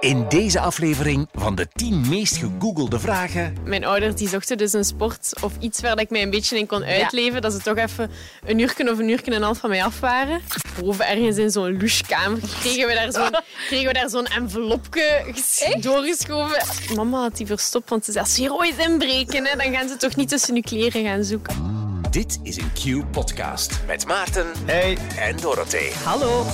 In deze aflevering van de 10 meest gegoogelde vragen. Mijn ouders die zochten dus een sport of iets waar ik mij een beetje in kon uitleven. Dat ze toch even een uurtje of een uurtje en een half van mij af waren. Boven ergens in zo'n louchekamer kregen we daar zo'n, kregen we daar zo'n envelopje ges- doorgeschoven. Mama had die verstopt, want ze zei, als hier ooit inbreken, hè, dan gaan ze toch niet tussen uw kleren gaan zoeken. Dit is een Q-podcast met Maarten Hey. en Dorothee. Hallo.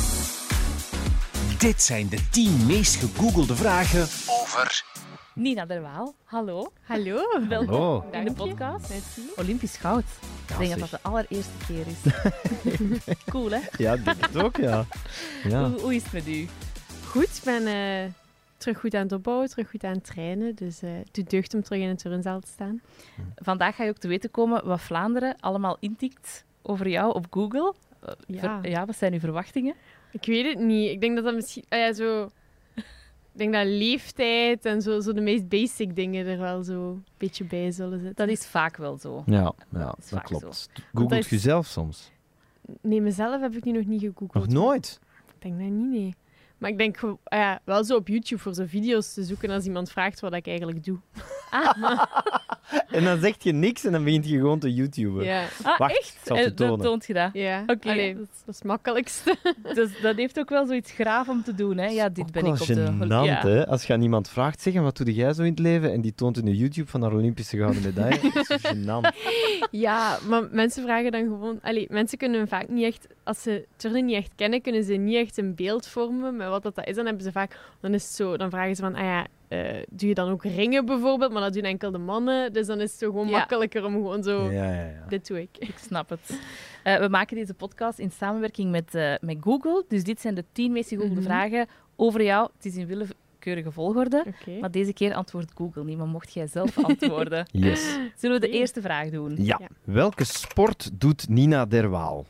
Dit zijn de 10 meest gegoogelde vragen over Nina Derwaal, hallo. Hallo. Welkom Hallo. in de podcast. Olympisch goud. Ik denk dat dat de allereerste keer is. cool, hè? Ja, ik denk het ook, ja. ja. Hoe, hoe is het met u? Goed, ik ben eh, terug goed aan het opbouwen, terug goed aan het trainen. Dus eh, het doet deugd om terug in het turnzaal te staan. Vandaag ga je ook te weten komen wat Vlaanderen allemaal intikt over jou op Google. Eh, Ja. ver- ja, wat zijn uw verwachtingen? Ik weet het niet. Ik denk dat dat misschien... ah ja, zo... Ik denk dat leeftijd en zo, zo de meest basic dingen er wel zo een beetje bij zullen zitten. Dat is vaak wel zo. Ja, ja dat klopt. Googelt is- je zelf soms? Nee, mezelf heb ik nu nog niet gegoogeld. Nog nooit? Ik denk dat niet, nee. Maar ik denk ah ja, wel zo op YouTube voor zo video's te zoeken als iemand vraagt wat ik eigenlijk doe. En dan zeg je niks en dan begint je gewoon te YouTuben. Ja. Ah, Wacht, echt? ik zal Eh, toont je dat. Ja. Oké. Dat, is, dat is het makkelijkste. Dus dat heeft ook wel zoiets graaf om te doen, hè? Ja, dit Ook ben ik op de... ja. hè? Als je aan iemand vraagt, zeg, wat doe jij zo in het leven? En die toont in de YouTube van haar Olympische gouden medaille. Dat is zo gênant. Ja, maar mensen vragen dan gewoon... Allee, mensen kunnen vaak niet echt... Als ze turnen niet echt kennen, kunnen ze niet echt een beeld vormen met wat dat is. Dan hebben ze vaak... Dan is het zo... Dan vragen ze van... Ah ja, eh, doe je dan ook ringen bijvoorbeeld? Maar dat doen enkel de mannen. Dus dan is het zo gewoon Ja. makkelijker om gewoon zo... Ja, ja, ja. Dit doe ik. Ik snap het. Eh, we maken deze podcast in samenwerking met, eh, met Google. Dus dit zijn de tien meest gegoogelde Mhm. vragen over jou. Het is in willekeurige volgorde. Maar deze keer antwoordt Google niet, maar mocht jij zelf antwoorden. Yes. Zullen we de eerste vraag doen? Ja. Ja. Welke sport doet Nina Derwaal?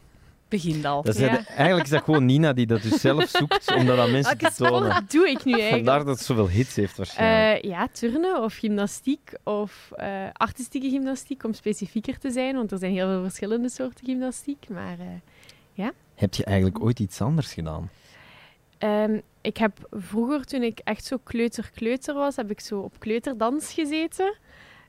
Begin al. Dat Ja. de- eigenlijk is dat gewoon Nina die dat dus zelf zoekt om dat mensen Welke te tonen. sport doe ik nu eigenlijk? Vandaar dat het zoveel hits heeft waarschijnlijk. Eh, ja, turnen of gymnastiek of eh, artistieke gymnastiek, om specifieker te zijn. Want er zijn heel veel verschillende soorten gymnastiek. Maar eh, Heb je eigenlijk ooit iets anders gedaan? ehm, ik heb vroeger, toen ik echt zo kleuter-kleuter was, heb ik zo op kleuterdans gezeten.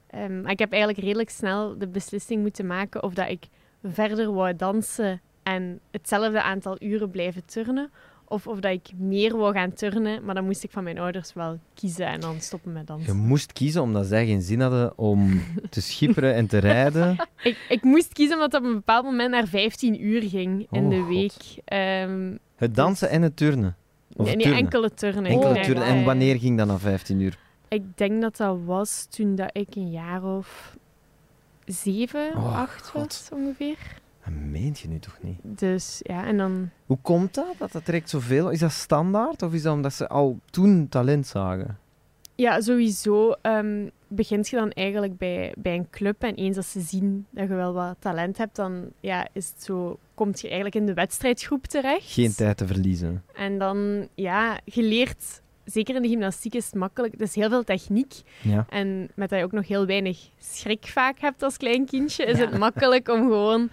Ehm, maar ik heb eigenlijk redelijk snel de beslissing moeten maken of dat ik verder wou dansen en hetzelfde aantal uren blijven turnen. Of of dat ik meer wou gaan turnen, maar dan moest ik van mijn ouders wel kiezen en dan stoppen met Je dansen. moest kiezen omdat zij geen zin hadden om te schipperen en te rijden. Ik, ik moest kiezen omdat dat op een bepaald moment naar 15 uur ging in Oh, de God. week. Ehm, Het dansen en het turnen. Of nee, turnen. enkele turnen. Enkele turnen. En wanneer ging dat na 15 uur? Ik denk dat dat was toen dat ik een jaar of zeven, Oh, acht God. was ongeveer. Dat meent je nu toch niet? Dus ja, en dan... Hoe komt dat, dat dat direct zoveel... Is dat standaard of is dat omdat ze al toen talent zagen? Ja, sowieso ehm, begint je dan eigenlijk bij, bij een club. En eens als ze zien dat je wel wat talent hebt, dan ja, is het zo, komt je eigenlijk in de wedstrijdgroep terecht. Geen tijd te verliezen. En dan, ja, je leert... Zeker in de gymnastiek is het makkelijk. Het is heel veel techniek. Ja. En met dat je ook nog heel weinig schrik vaak hebt als klein kindje, is Ja. het makkelijk om gewoon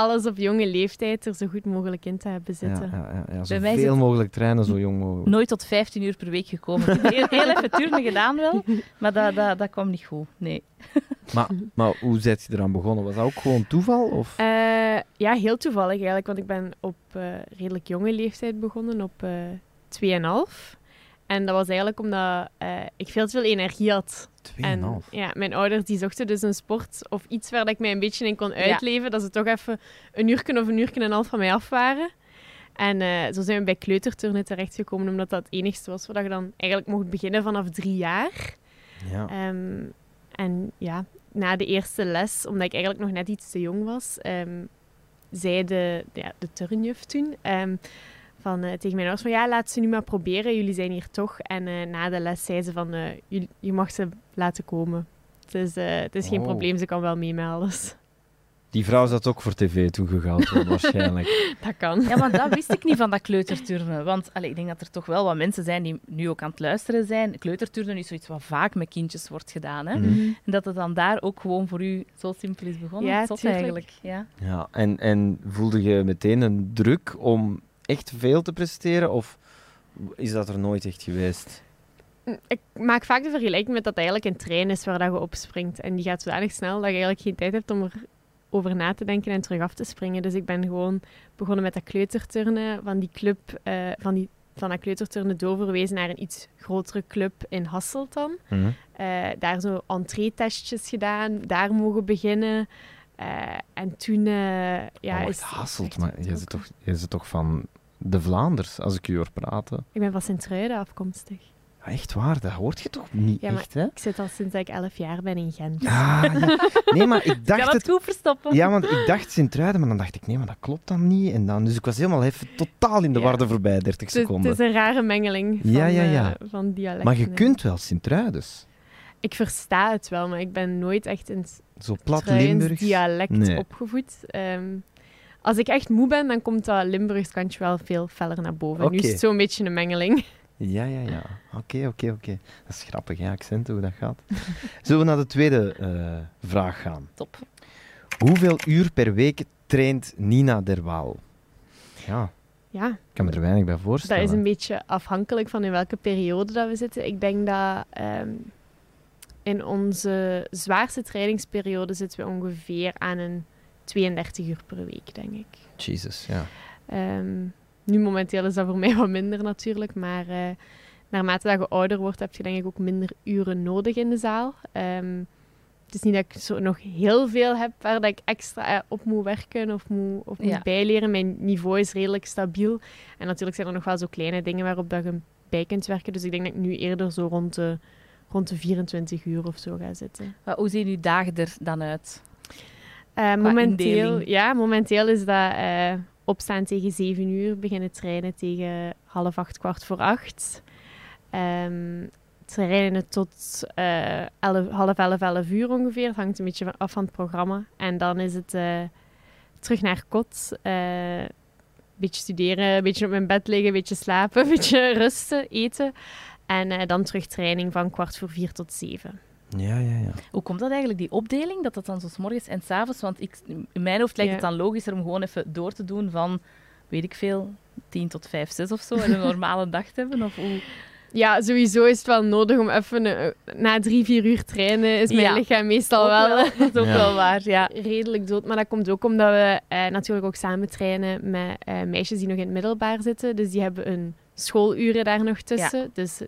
alles op jonge leeftijd er zo goed mogelijk in te hebben zitten. ja, ja, zit- mogelijk trainen, zo jong mogelijk. Nooit tot 15 uur per week gekomen. Ik heb heel, heel even turnen gedaan wel, maar dat, dat, dat kwam niet goed. Nee. Maar, maar hoe zet je eraan begonnen? Was dat ook gewoon toeval? Of? Eh, ja, heel toevallig eigenlijk, want ik ben op eh, redelijk jonge leeftijd begonnen, op eh 2,5. En dat was eigenlijk omdat eh, ik veel te veel energie had. En 2,5. ja, mijn ouders die zochten dus een sport of iets waar dat ik mij een beetje in kon uitleven. Dat ze toch even een uurtje of een uurtje en een half van mij af waren. En eh, zo zijn we bij kleuterturnen terechtgekomen, omdat dat het enigste was waar je dan eigenlijk mocht beginnen vanaf drie jaar. Ja. Ehm, en ja, na de eerste les, omdat ik eigenlijk nog net iets te jong was, ehm, zei de, ja, de turnjuf toen ehm, van, eh, tegen mijn ouders van ja, laat ze nu maar proberen, jullie zijn hier toch. En eh, na de les zei ze van, eh, jullie- je mag ze laten komen. Dus eh, het is geen Oh. probleem, ze kan wel mee met alles. Die vrouw zat ook voor tv wordt, waarschijnlijk. Dat kan. Ja, maar dat wist ik niet van dat kleuterturnen. Want allee, ik denk dat er toch wel wat mensen zijn die nu ook aan het luisteren zijn. Kleuterturnen is zoiets wat vaak met kindjes wordt gedaan. Hè? Mhm. En dat het dan daar ook gewoon voor u zo simpel is begonnen. Ja, Zot tuurlijk. eigenlijk. Ja. Ja, en, en voelde je meteen een druk om echt veel te presteren? Of is dat er nooit echt geweest? Ik maak vaak de vergelijking met dat het eigenlijk een trein is waar dat je opspringt. En die gaat zodanig snel dat je eigenlijk geen tijd hebt om erover na te denken en terug af te springen. Dus ik ben gewoon begonnen met dat kleuterturnen van die club, eh, van, die, van dat kleuterturnen doorverwezen naar een iets grotere club in Hasselt dan. Mhm. Eh, daar zo entree-testjes gedaan, daar mogen beginnen. Eh, en toen ja, oh, is Hasselt, maar jij zit, toch, jij zit toch van de Vlaanders, als ik u hoor praten? Ik ben van Sint-Truiden afkomstig. Ja, echt waar, dat hoort je toch niet Ja, maar echt, hè? Ik zit al sinds ik 11 jaar ben in Gent. Ja, ja. Nee, maar ik dacht het... goed verstoppen? Ja, want ik dacht Sint-Truiden, maar dan dacht ik, nee, maar dat klopt dan niet. En dan, dus ik was helemaal even totaal in de Ja. war er voorbij, 30 Het is, het seconden. is een rare mengeling van, Ja, ja, ja. eh, van dialecten. Maar je kunt wel Sint-Truidens. Ik versta het wel, maar ik ben nooit echt in het Zo plat Limburgs. dialect Nee. opgevoed. Ehm, als ik echt moe ben, dan komt dat Limburgs kantje wel veel feller naar boven. Nu is het zo'n beetje een mengeling. Ja, ja, ja. Oké, oké, oké. Dat is grappig, hè, accenten, hoe dat gaat. Zullen we naar de tweede eh, vraag gaan? Top. Hoeveel uur per week traint Nina Derwaal? Ja, Ja, ik kan me er weinig bij dat voorstellen. is een beetje afhankelijk van in welke periode dat we zitten. Ik denk dat ehm, in onze zwaarste trainingsperiode zitten we ongeveer aan een 32 uur per week, denk ik. Jezus, ja. Ehm, nu momenteel is dat voor mij wat minder natuurlijk, maar eh, naarmate dat je ouder wordt, heb je denk ik ook minder uren nodig in de zaal. Ehm, het is niet dat ik zo nog heel veel heb waar dat ik extra eh, op moet werken of moet, of moet Ja. bijleren. Mijn niveau is redelijk stabiel. En natuurlijk zijn er nog wel zo kleine dingen waarop dat je bij kunt werken. Dus ik denk dat ik nu eerder zo rond de, rond de 24 uur of zo ga zitten. Maar hoe zien uw dagen er dan uit? Eh, momenteel, indeling. ja, momenteel is dat eh, opstaan tegen 7 uur, beginnen trainen tegen half acht, kwart voor acht. Ehm trainen tot eh, elf, half elf, elf uur ongeveer. Het hangt een beetje af van het programma. En dan is het terug naar kot. een beetje studeren, een beetje op mijn bed liggen, een beetje slapen, een beetje rusten, eten. En dan terug training van kwart voor vier tot zeven. Ja, ja, ja. Hoe komt dat eigenlijk, die opdeling, dat dat dan zo 's morgens en 's avonds? Want ik, in mijn hoofd lijkt Ja. het dan logischer om gewoon even door te doen van, weet ik veel, 10 tot 5, 6 of zo, en een normale dag te hebben? Of hoe? Ja, sowieso is het wel nodig om even eh, na drie, vier uur trainen is mijn Ja. lichaam meestal Ook wel, Dat is ook Ja. wel waar, ja. redelijk dood. Maar dat komt ook omdat we eh, natuurlijk ook samen trainen met eh, meisjes die nog in het middelbaar zitten. Dus die hebben een schooluren daar nog tussen. Dus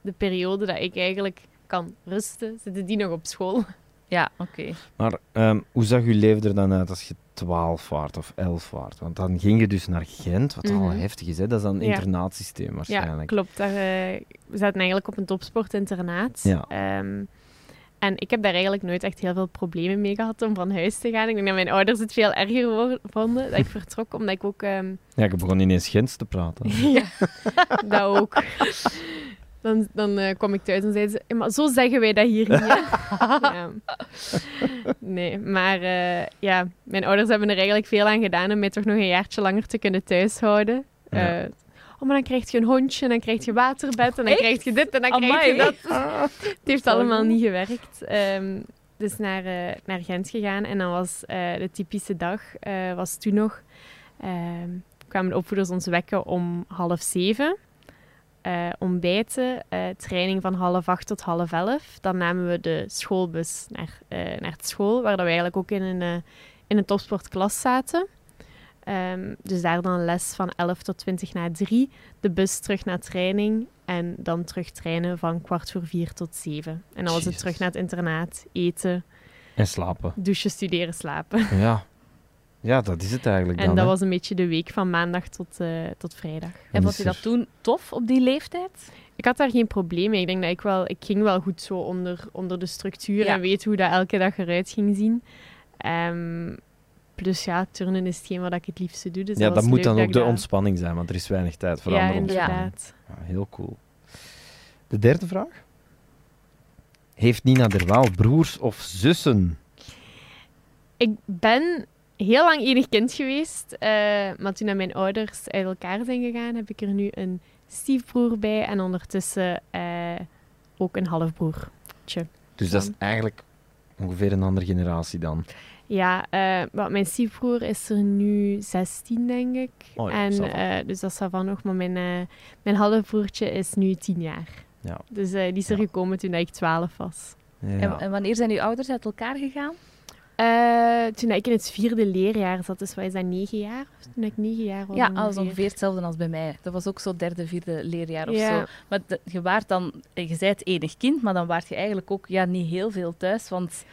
de periode dat ik eigenlijk kan rusten, zitten die nog op school. Ja, oké. Maar ehm, hoe zag je leven er dan uit als je 12 waard of 11 waard? Want dan ging je dus naar Gent, wat al Mhm. heftig is. Hè? Dat is dan een Ja. internaatsysteem Ja, waarschijnlijk. klopt. Daar, eh, we zaten eigenlijk op een topsportinternaat. Ja. Ehm, en ik heb daar eigenlijk nooit echt heel veel problemen mee gehad om van huis te gaan. Ik denk dat mijn ouders het veel erger vonden dat ik vertrok, omdat ik ook... ehm, Ja, ik begon ineens Gens te praten. ja, dat ook. Dan, dan eh, kwam ik thuis en zeiden ze, "Ja, maar zo zeggen wij dat hier niet. hè." ja. Nee, maar eh, ja, mijn ouders hebben er eigenlijk veel aan gedaan om mij toch nog een jaartje langer te kunnen thuishouden. Ja. Eh, oh, maar dan krijg je een hondje, en dan krijg je waterbed, en dan Echt? krijg je dit, en dan krijg je Amai. dat. Het heeft allemaal niet gewerkt. Ehm, dus naar, eh, naar Gent gegaan. En dan was eh, de typische dag, eh, was toen nog... ehm, kwamen de opvoeders ons wekken om half zeven. Eh, ontbijten, eh, training van half acht tot half elf. Dan namen we de schoolbus naar, eh, naar het school, waar we eigenlijk ook in een, in een topsportklas zaten. Ehm, dus daar dan les van 11 tot 20 na 3. De bus terug naar training. En dan terug trainen van kwart voor vier tot zeven. En dan was het terug naar het internaat. Eten, En slapen. douchen, studeren, slapen. Ja. ja, dat is het eigenlijk En dan. dat hè. was een beetje de week van maandag tot, eh, tot vrijdag. En vond je dat toen tof op die leeftijd? Ik had daar geen probleem mee. Ik denk dat ik wel... Ik ging wel goed zo onder, onder de structuur Ja. en weet hoe dat elke dag eruit ging zien. Ehm, plus ja, turnen is hetgeen wat ik het liefste doe. Dus Ja, dat, dat moet dan ook de dat- ontspanning zijn, want er is weinig tijd voor Ja, andere ontspanning. inderdaad. Ja, heel cool. De derde vraag. Heeft Nina Derwaal broers of zussen? Ik ben heel lang enig kind geweest. eh, maar toen mijn ouders uit elkaar zijn gegaan, heb ik er nu een stiefbroer bij. En ondertussen eh, ook een halfbroer. Dus dat is eigenlijk ongeveer een andere generatie dan. Ja, eh, maar mijn stiefbroer is er nu 16, denk ik. Oh ja, en, eh, dus dat is van nog. Maar mijn, mijn halfbroertje is nu 10 jaar. Ja. Dus eh, die is er Ja. gekomen toen ik 12 was. Ja. En, en wanneer zijn uw ouders uit elkaar gegaan? Eh, toen ik in het vierde leerjaar zat, dus wat is dat, negen jaar? Toen ik negen jaar was Ja, dat is ongeveer. ongeveer hetzelfde als bij mij. Dat was ook zo derde, vierde leerjaar of Ja. zo. Maar de- je waart dan, je zei het enig kind, maar dan waart je eigenlijk ook ja, niet heel veel thuis. Want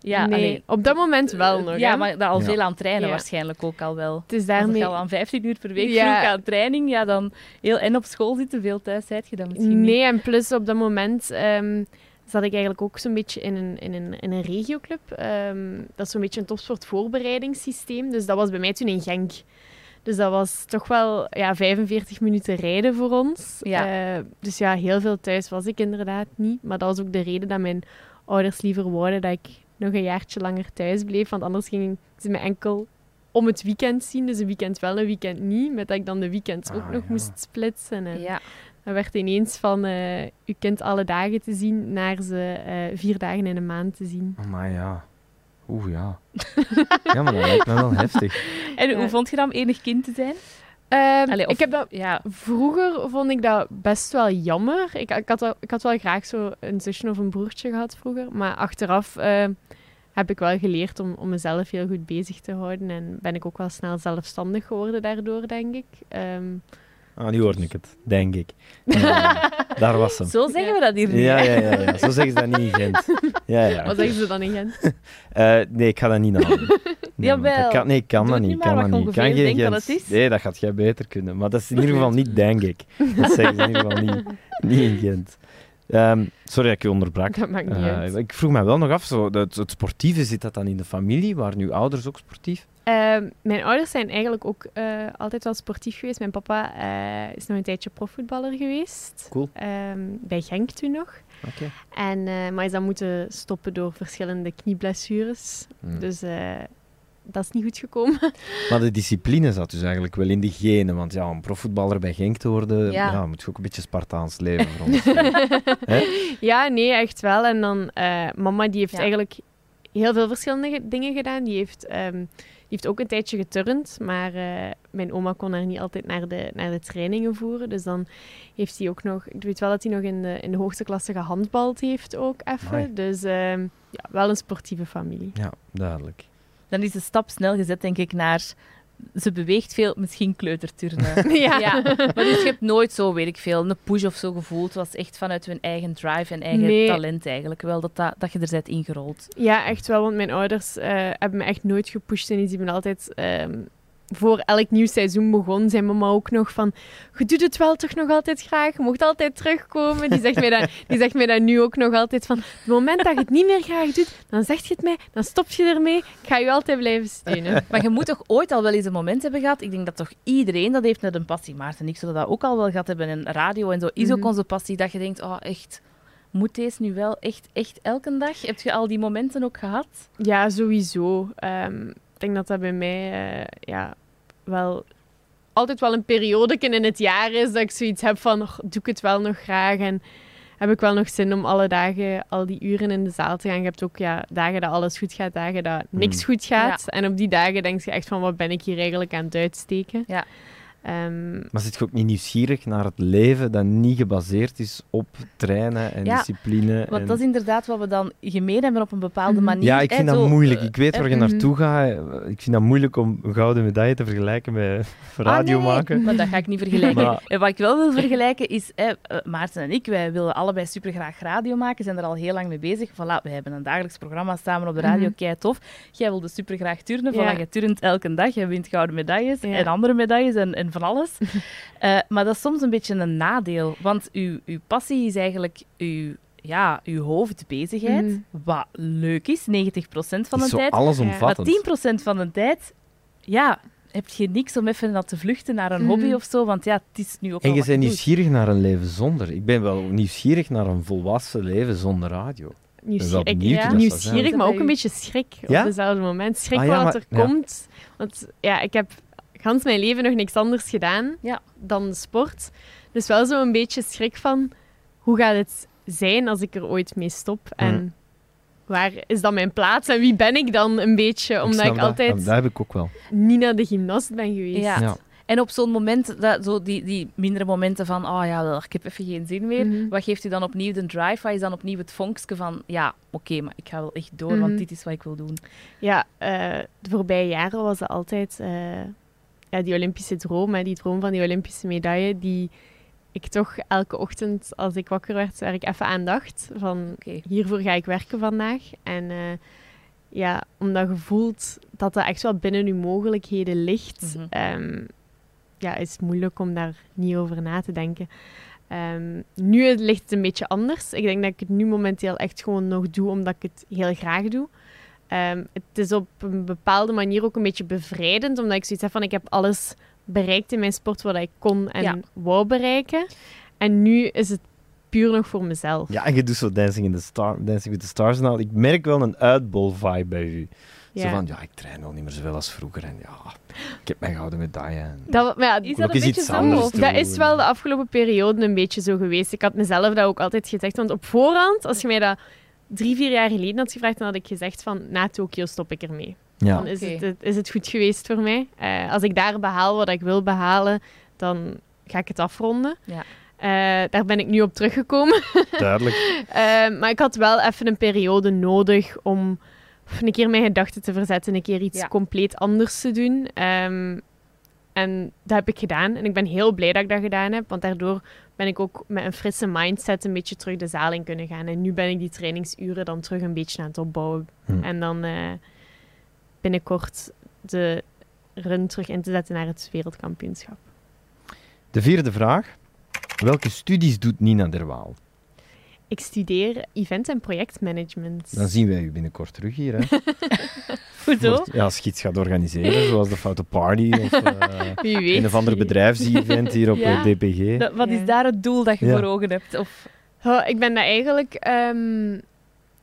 ja, nee, allee, op dat moment wel nog. Ja, hè. maar al Ja. veel aan trainen Ja. waarschijnlijk ook al wel. Het is Als daarmee... je al aan 15 uur per week Ja. vroeg aan training, ja, dan heel, en op school zitten, veel thuis zijt je dan misschien Nee, niet. en plus op dat moment ehm, zat ik eigenlijk ook zo'n beetje in een, in een, in een regioclub. Ehm, dat is zo'n beetje een topsportvoorbereidingssysteem. Dus dat was bij mij toen in Genk. Dus dat was toch wel ja, 45 minuten rijden voor ons. Ja. Eh, dus ja, heel veel thuis was ik inderdaad niet. Maar dat was ook de reden dat mijn ouders liever wouden dat ik nog een jaartje langer thuis bleef. Want anders gingen ze me enkel om het weekend zien. Dus een weekend wel, een weekend niet. Met dat ik dan de weekends ook Ah, nog ja. moest splitsen. En Ja. Dan werd ineens van uh, uw kind alle dagen te zien naar ze uh, vier dagen in een maand te zien. Maar ja. Oeh, ja. ja, maar dat lijkt me wel heftig. En hoe vond je dat om enig kind te zijn? Allee, of- ik heb dat, Ja, vroeger vond ik dat best wel jammer. Ik, ik, had, wel, ik had wel graag zo een zusje of een broertje gehad vroeger. Maar achteraf uh, heb ik wel geleerd om, om mezelf heel goed bezig te houden. En ben ik ook wel snel zelfstandig geworden daardoor, denk ik. Um, Ah, nu hoorde ik het, denk ik. Ja, daar was hem. zo zeggen we dat hier niet. Ja, ja, ja, ja. Zo zeggen ze dat niet in Gent. Ja, ja. Wat zeggen ze dan in Gent? Uh, nee, ik ga dat niet nadoen. Nee, Jawel. kan, nee, ik kan Doe dat niet. kan dat niet. je kan denkt dat is. Nee, dat gaat jij beter kunnen. Maar dat is in ieder geval niet denk ik. Dat zeggen ze in ieder geval niet, niet in Gent. Um, sorry dat ik je onderbrak. Dat maakt niet Uh, uit. ik vroeg me wel nog af, zo, het, het sportieve, zit dat dan in de familie? Waren uw ouders ook sportief? Uh, mijn ouders zijn eigenlijk ook uh, altijd wel sportief geweest. Mijn papa uh, is nog een tijdje profvoetballer geweest. Cool. Um, bij Genk toen nog. Okay. En, uh, maar is dan moeten stoppen door verschillende knieblessures. Hmm. Dus uh, dat is niet goed gekomen. Maar de discipline zat dus eigenlijk wel in de genen. Want ja, om profvoetballer bij Genk te worden, ja. Ja, moet je ook een beetje Spartaans leven. ja, nee, echt wel. En dan, uh, mama die heeft ja. eigenlijk heel veel verschillende dingen gedaan. Die heeft, um, die heeft ook een tijdje geturnd, maar uh, mijn oma kon haar niet altijd naar de, naar de trainingen voeren. Dus dan heeft hij ook nog... Ik weet wel dat hij nog in de, in de hoogste klasse gehandbald heeft ook even. Dus um, ja, wel een sportieve familie. Ja, duidelijk. Dan is de stap snel gezet, denk ik, naar... Ze beweegt veel, misschien kleuterturnen. ja. ja. Maar dus je hebt nooit zo, weet ik veel, een push of zo gevoeld. Het was echt vanuit hun eigen drive en eigen Nee. talent eigenlijk wel, dat, dat, dat je er bent ingerold. Ja, echt wel. Want mijn ouders uh, hebben me echt nooit gepusht. En die hebben altijd... Um, voor elk nieuw seizoen begon, zei mama ook nog van... Je doet het wel toch nog altijd graag? Je mocht altijd terugkomen. Die zegt, mij dat, die zegt mij dat nu ook nog altijd van... Het moment dat je het niet meer graag doet, dan zeg je het mij. Dan stop je ermee. Ik ga je altijd blijven steunen. Maar je moet toch ooit al wel eens een moment hebben gehad? Ik denk dat toch iedereen dat heeft met een passie. Maarten en ik zullen dat ook al wel gehad hebben. En radio en zo is ook Mhm. onze passie. Dat je denkt, oh echt... Moet deze nu wel echt, echt elke dag? Heb je al die momenten ook gehad? Ja, sowieso. Um, ik denk dat dat bij mij uh, ja, wel altijd wel een periode in het jaar is dat ik zoiets heb van, oh, doe ik het wel nog graag en heb ik wel nog zin om alle dagen, al die uren in de zaal te gaan. Je hebt ook ja, dagen dat alles goed gaat, dagen dat niks goed gaat. Ja. En op die dagen denk je echt van, wat ben ik hier eigenlijk aan het uitsteken? Ja. Um, maar zit je ook niet nieuwsgierig naar het leven dat niet gebaseerd is op trainen en ja, discipline? Want en... dat is inderdaad wat we dan gemeen hebben op een bepaalde manier. Ja, ik vind dat zo, moeilijk. Ik weet uh, waar je naartoe gaat. Ik vind dat moeilijk om een gouden medaille te vergelijken met radio ah, nee, maken. Maar dat ga ik niet vergelijken. Maar... En wat ik wel wil vergelijken is, hè, Maarten en ik, wij willen allebei super graag radio maken, zijn er al heel lang mee bezig. Voilà, we hebben een dagelijks programma samen op de radio, mm -hmm. kei tof. Jij wilde super graag turnen, voilà, ja. je turnt elke dag, je wint gouden medailles ja. en andere medailles en, en van alles. Uh, maar dat is soms een beetje een nadeel, want uw, uw passie is eigenlijk uw, ja, uw hoofdbezigheid, mm. wat leuk is, 90% van de zo tijd. allesomvattend. Maar 10% van de tijd, ja, heb je niks om even naar te vluchten naar een mm. hobby of zo, want ja, het is nu ook En je bent nieuwsgierig doet. naar een leven zonder. Ik ben wel nieuwsgierig naar een volwassen leven zonder radio. Nieuwsgierig, ja. nieuwsgierig maar ook een beetje schrik ja? op dezelfde moment. Schrik ah, ja, wat maar, er komt. Want ja, ik heb gans mijn leven nog niks anders gedaan ja. dan sport. Dus wel zo'n beetje schrik van hoe gaat het zijn als ik er ooit mee stop? En Mm. waar is dan mijn plaats? En wie ben ik dan een beetje? Omdat ik, ik altijd dat. dat heb ik ook wel. niet naar de gymnast ben geweest. Ja. Ja. En op zo'n moment, dat, zo die, die mindere momenten van, oh ja, ik heb even geen zin meer. Mhm. Wat geeft u dan opnieuw de drive? Wat is dan opnieuw het vonkje van, ja, oké, maar ik ga wel echt door, Mhm. want dit is wat ik wil doen. Ja, eh, de voorbije jaren was het altijd eh, ja, die Olympische droom, hè, die droom van die Olympische medaille, die ik toch elke ochtend als ik wakker werd, waar ik even aan dacht van hiervoor ga ik werken vandaag. En eh, ja, omdat je voelt dat dat echt wel binnen je mogelijkheden ligt, Mhm. ehm, ja, is het moeilijk om daar niet over na te denken. Ehm, nu ligt het een beetje anders. Ik denk dat ik het nu momenteel echt gewoon nog doe omdat ik het heel graag doe. Ehm, het is op een bepaalde manier ook een beetje bevrijdend, omdat ik zoiets heb van ik heb alles bereikt in mijn sport wat ik kon en Ja. wou bereiken. En nu is het puur nog voor mezelf. Ja, en je doet zo Dancing, in the Star, Dancing with the Stars en al. Ik merk wel een uitbol-vibe bij u. Zo van, ja, ik train al niet meer zoveel als vroeger. En ja, ik heb mijn gouden medaille. En... Dat, maar ja, Is dat een beetje zo? Dat is wel de afgelopen periode een beetje zo geweest. Ik had mezelf dat ook altijd gezegd. Want op voorhand, als je mij dat drie, vier jaar geleden had gevraagd, dan had ik gezegd van na Tokio stop ik ermee. Ja. Dan is, het, is het goed geweest voor mij. Eh, als ik daar behaal wat ik wil behalen, dan ga ik het afronden. Ja. Eh, daar ben ik nu op teruggekomen. Duidelijk. Eh, maar ik had wel even een periode nodig om een keer mijn gedachten te verzetten, een keer iets Ja. compleet anders te doen. Ehm, en dat heb ik gedaan. En ik ben heel blij dat ik dat gedaan heb, want daardoor ben ik ook met een frisse mindset een beetje terug de zaal in kunnen gaan. En nu ben ik die trainingsuren dan terug een beetje aan het opbouwen. Hm. En dan eh, binnenkort de run terug in te zetten naar het wereldkampioenschap. De vierde vraag. Welke studies doet Nina Derwaal? Ik studeer event- en projectmanagement. Dan zien wij u binnenkort terug hier. Hè? Hoezo? Ja, als je iets gaat organiseren, zoals de Foute Party of eh, Wie weet. een of ander bedrijfsevent hier op Ja. eh, DPG. Dat- wat Ja. is daar het doel dat je Ja. voor ogen hebt? Of, Oh, ik ben dat eigenlijk ehm,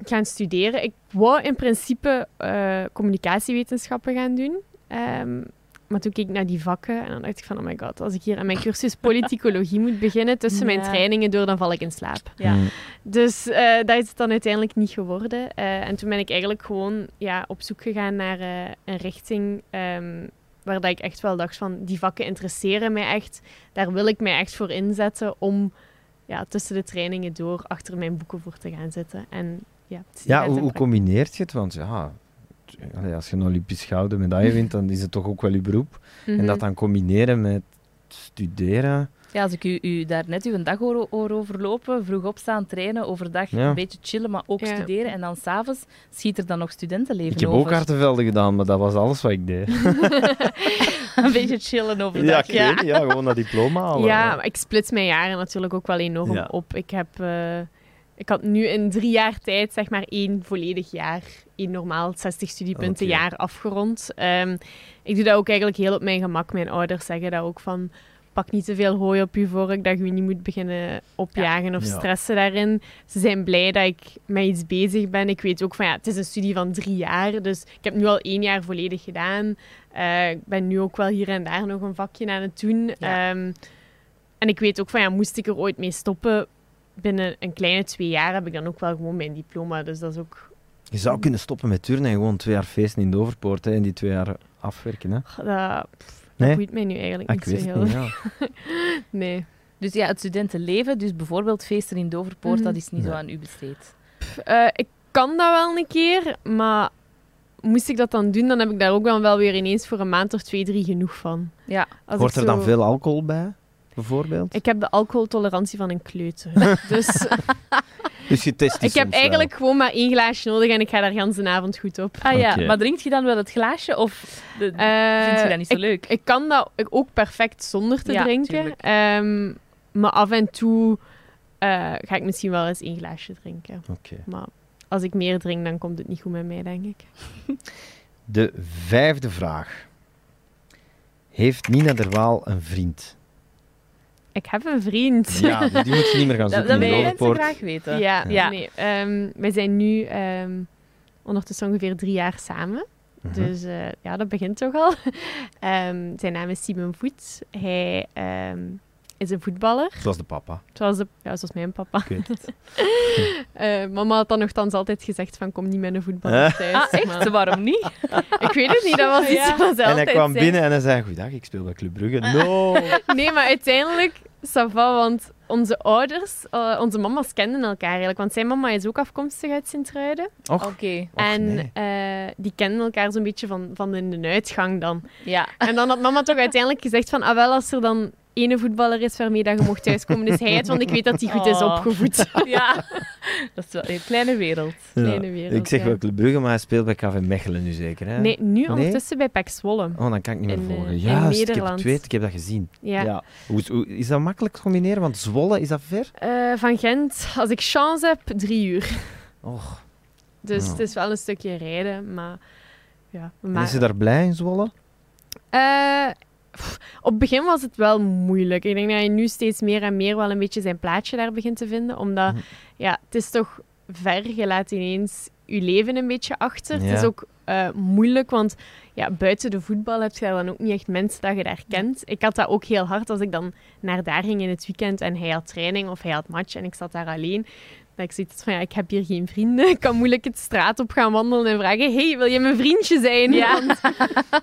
gaan studeren. Ik wou in principe eh, communicatiewetenschappen gaan doen. Ehm, maar toen keek ik naar die vakken en dan dacht ik van, oh my god, als ik hier aan mijn cursus politicologie moet beginnen tussen mijn trainingen door, dan val ik in slaap. ja. Hm. Dus eh, dat is het dan uiteindelijk niet geworden. Eh, en toen ben ik eigenlijk gewoon ja, op zoek gegaan naar eh, een richting ehm, waar dat ik echt wel dacht van, die vakken interesseren mij echt. Daar wil ik mij echt voor inzetten om ja, tussen de trainingen door achter mijn boeken voor te gaan zitten. En, ja, Ja, hoe, hoe combineert je het? Want ja, allee, als je een Olympisch gouden medaille wint, dan is het toch ook wel je beroep. En Mhm. dat dan combineren met studeren. ja, als ik u, u daar net uw dag hoor, hoor overlopen, vroeg opstaan, trainen, overdag Ja. een beetje chillen, maar ook Ja. studeren. En dan s'avonds schiet er dan nog studentenleven Ik heb over. ook hartenvelden gedaan, maar dat was alles wat ik deed. een beetje chillen Ja, overdag. weet niet, ja, gewoon dat diploma halen. Ja, maar ik splits mijn jaren natuurlijk ook wel enorm Ja. op. Ik heb... eh, ik had nu in drie jaar tijd zeg maar één volledig jaar, één normaal 60 studiepunten Oké. jaar afgerond. Ehm, ik doe dat ook eigenlijk heel op mijn gemak. Mijn ouders zeggen dat ook van, pak niet te veel hooi op je vork, dat je niet moet beginnen opjagen of Ja. stressen daarin. Ze zijn blij dat ik met iets bezig ben. Ik weet ook van, ja, het is een studie van drie jaar, dus ik heb nu al één jaar volledig gedaan. Eh, ik ben nu ook wel hier en daar nog een vakje aan het doen. Ja. Ehm, en ik weet ook van, ja, moest ik er ooit mee stoppen, binnen een kleine twee jaar heb ik dan ook wel gewoon mijn diploma. Dus dat is ook... Je zou kunnen stoppen met turnen en gewoon twee jaar feesten in Doverpoort hè, en die twee jaar afwerken. Hè? Dat, pff, dat Nee? boeit mij nu eigenlijk Ah, niet ik weet zo het heel. niet, ja. Nee. Dus ja, het studentenleven, dus bijvoorbeeld feesten in Doverpoort, Mhm. dat is niet zo aan u besteed. Pff, eh, ik kan dat wel een keer, maar moest ik dat dan doen, dan heb ik daar ook dan wel weer ineens voor een maand of twee, drie genoeg van. Ja, Als Hoort er dan veel alcohol bij, bijvoorbeeld? Ik heb de alcoholtolerantie van een kleuter. dus Dus je test ik heb wel. eigenlijk gewoon maar één glaasje nodig en ik ga daar gans de avond goed op. Ah ja, maar drinkt je dan wel het glaasje of de, Eh, vind je dat niet zo ik, leuk? Ik kan dat ook perfect zonder te Ja, drinken. Ehm, maar af en toe eh, ga ik misschien wel eens één glaasje drinken. Oké. Maar als ik meer drink, dan komt het niet goed met mij, denk ik. De vijfde vraag. Heeft Nina Derwaal een vriend? Ik heb een vriend. Ja, dus die moet je niet meer gaan zoeken dat in willen mensen graag weten. Ja, Ja. nee. ehm, wij zijn nu ehm, ondertussen ongeveer drie jaar samen. Mhm. Dus eh, ja, dat begint toch al. Ehm, zijn naam is Simon Voet. Hij ehm, is een voetballer, Zoals de papa. zoals, de, ja, zoals mijn papa. Ik weet het. Eh, mama had dan nogthans altijd gezegd van kom niet met een voetballer thuis. Ah, echt? maar- Waarom niet? ik weet het niet, dat was iets Ja. wat ze En hij kwam zei. binnen en hij zei, goeiedag, ik speel bij Club Brugge. No! Nee, maar uiteindelijk, ça va, want onze ouders, eh, onze mama's kenden elkaar eigenlijk. Want zijn mama is ook afkomstig uit Sint-Truiden. Oké, en nee. eh, die kenden elkaar zo'n beetje van, van in de uitgang dan. ja. En dan had mama toch uiteindelijk gezegd van, ah wel, als er dan ene voetballer is waarmee dat je mocht thuiskomen, is hij het, want ik weet dat hij goed is Oh. opgevoed. Ja, dat is wel een kleine wereld. kleine Ja. wereld, Ik zeg ja. wel Club Brugge, maar hij speelt bij KV Mechelen nu zeker. Hè? Nee, nu Nee? ondertussen bij PEC Zwolle. Oh, dan kan ik niet meer In, eh, volgen. in Juist, ik heb het weet, ik heb dat gezien. Ja. Hoe, is- hoe- is dat makkelijk te combineren? Want Zwolle, is dat ver? Eh, van Gent, als ik chance heb, drie uur. Och. Dus Ja. het is wel een stukje rijden, maar... Ja, En is ze daar blij in Zwolle? Eh, pff, op het begin was het wel moeilijk. Ik denk dat je nu steeds meer en meer wel een beetje zijn plaatje daar begint te vinden. Omdat, Mhm. ja, het is toch ver. Je laat ineens je leven een beetje achter. Het is ook eh, moeilijk, want ja, buiten de voetbal heb je dan ook niet echt mensen dat je daar kent. Ik had dat ook heel hard als ik dan naar daar ging in het weekend en hij had training of hij had match en ik zat daar alleen. Dat ik zoiets van, ja, ik heb hier geen vrienden. Ik kan moeilijk het straat op gaan wandelen en vragen, hey, wil je mijn vriendje zijn? Ja. Want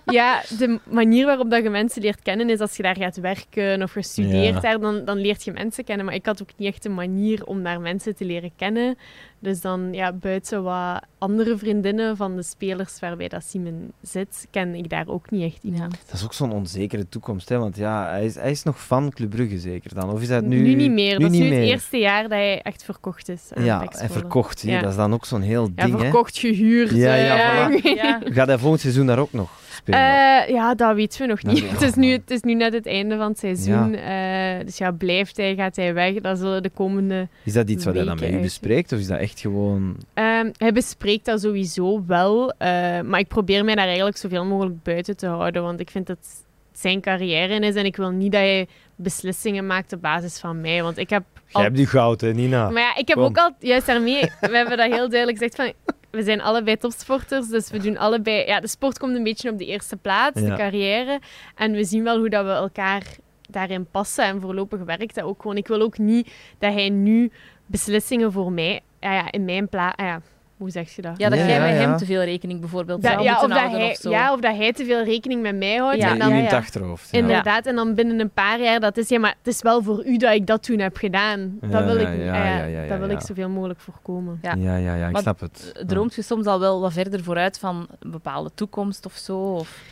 ja, de manier waarop dat je mensen leert kennen is als je daar gaat werken of je studeert Ja. daar, dan, dan leert je mensen kennen. Maar ik had ook niet echt een manier om daar mensen te leren kennen. Dus dan, ja, buiten wat andere vriendinnen van de spelers waarbij dat Simon zit, ken ik daar ook niet echt iemand. Dat is ook zo'n onzekere toekomst, hè? want ja, hij is, hij is nog van Club Brugge zeker dan? Of is dat nu... Nu, niet meer. dat is nu het meer. eerste jaar dat hij echt verkocht is. aan Ja, en verkocht. Ja. Dat is dan ook zo'n heel Ja, ding. hè. verkocht, gehuurd. Ja, eh, ja, voilà. Ja. Gaat hij volgend seizoen daar ook nog Eh, ja, dat weten we nog niet. Het is, nu, het is nu net het einde van het seizoen. Eh, dus ja, blijft hij, gaat hij weg? Dat zullen de komende... is dat iets wat hij dan met u bespreekt? Of is dat echt gewoon... Ehm, hij bespreekt dat sowieso wel. eh, maar ik probeer mij daar eigenlijk zoveel mogelijk buiten te houden. Want ik vind dat het zijn carrière is. En ik wil niet dat hij beslissingen maakt op basis van mij. Want ik heb... Jij hebt die goud, hè, Nina? Maar ja, ik heb Kom. ook al... Juist daarmee... we hebben dat heel duidelijk gezegd van... We zijn allebei topsporters, dus we doen allebei... Ja, de sport komt een beetje op de eerste plaats, Ja. de carrière. En we zien wel hoe dat we elkaar daarin passen. En voorlopig werkt dat ook gewoon. Ik wil ook niet dat hij nu beslissingen voor mij... Ja, ja in mijn plaats... Ja, hoe zeg je dat? Ja, dat Ja, jij ja, met ja. hem te veel rekening bijvoorbeeld Dat- zou ja, of dat hij, of zo. ja, of dat hij te veel rekening met mij houdt. Ja, en dan, in ja, het achterhoofd. Ja. Inderdaad, en dan binnen een paar jaar dat is, ja, maar het is wel voor u dat ik dat toen heb gedaan. Dat wil, ik, ja, niet. ja, ja, ja, ja, dat wil ja. ik zoveel mogelijk voorkomen. Ja. Ja, ja, ja, ik Maar snap het. Droomt je soms al wel wat verder vooruit van een bepaalde toekomst of zo? Of...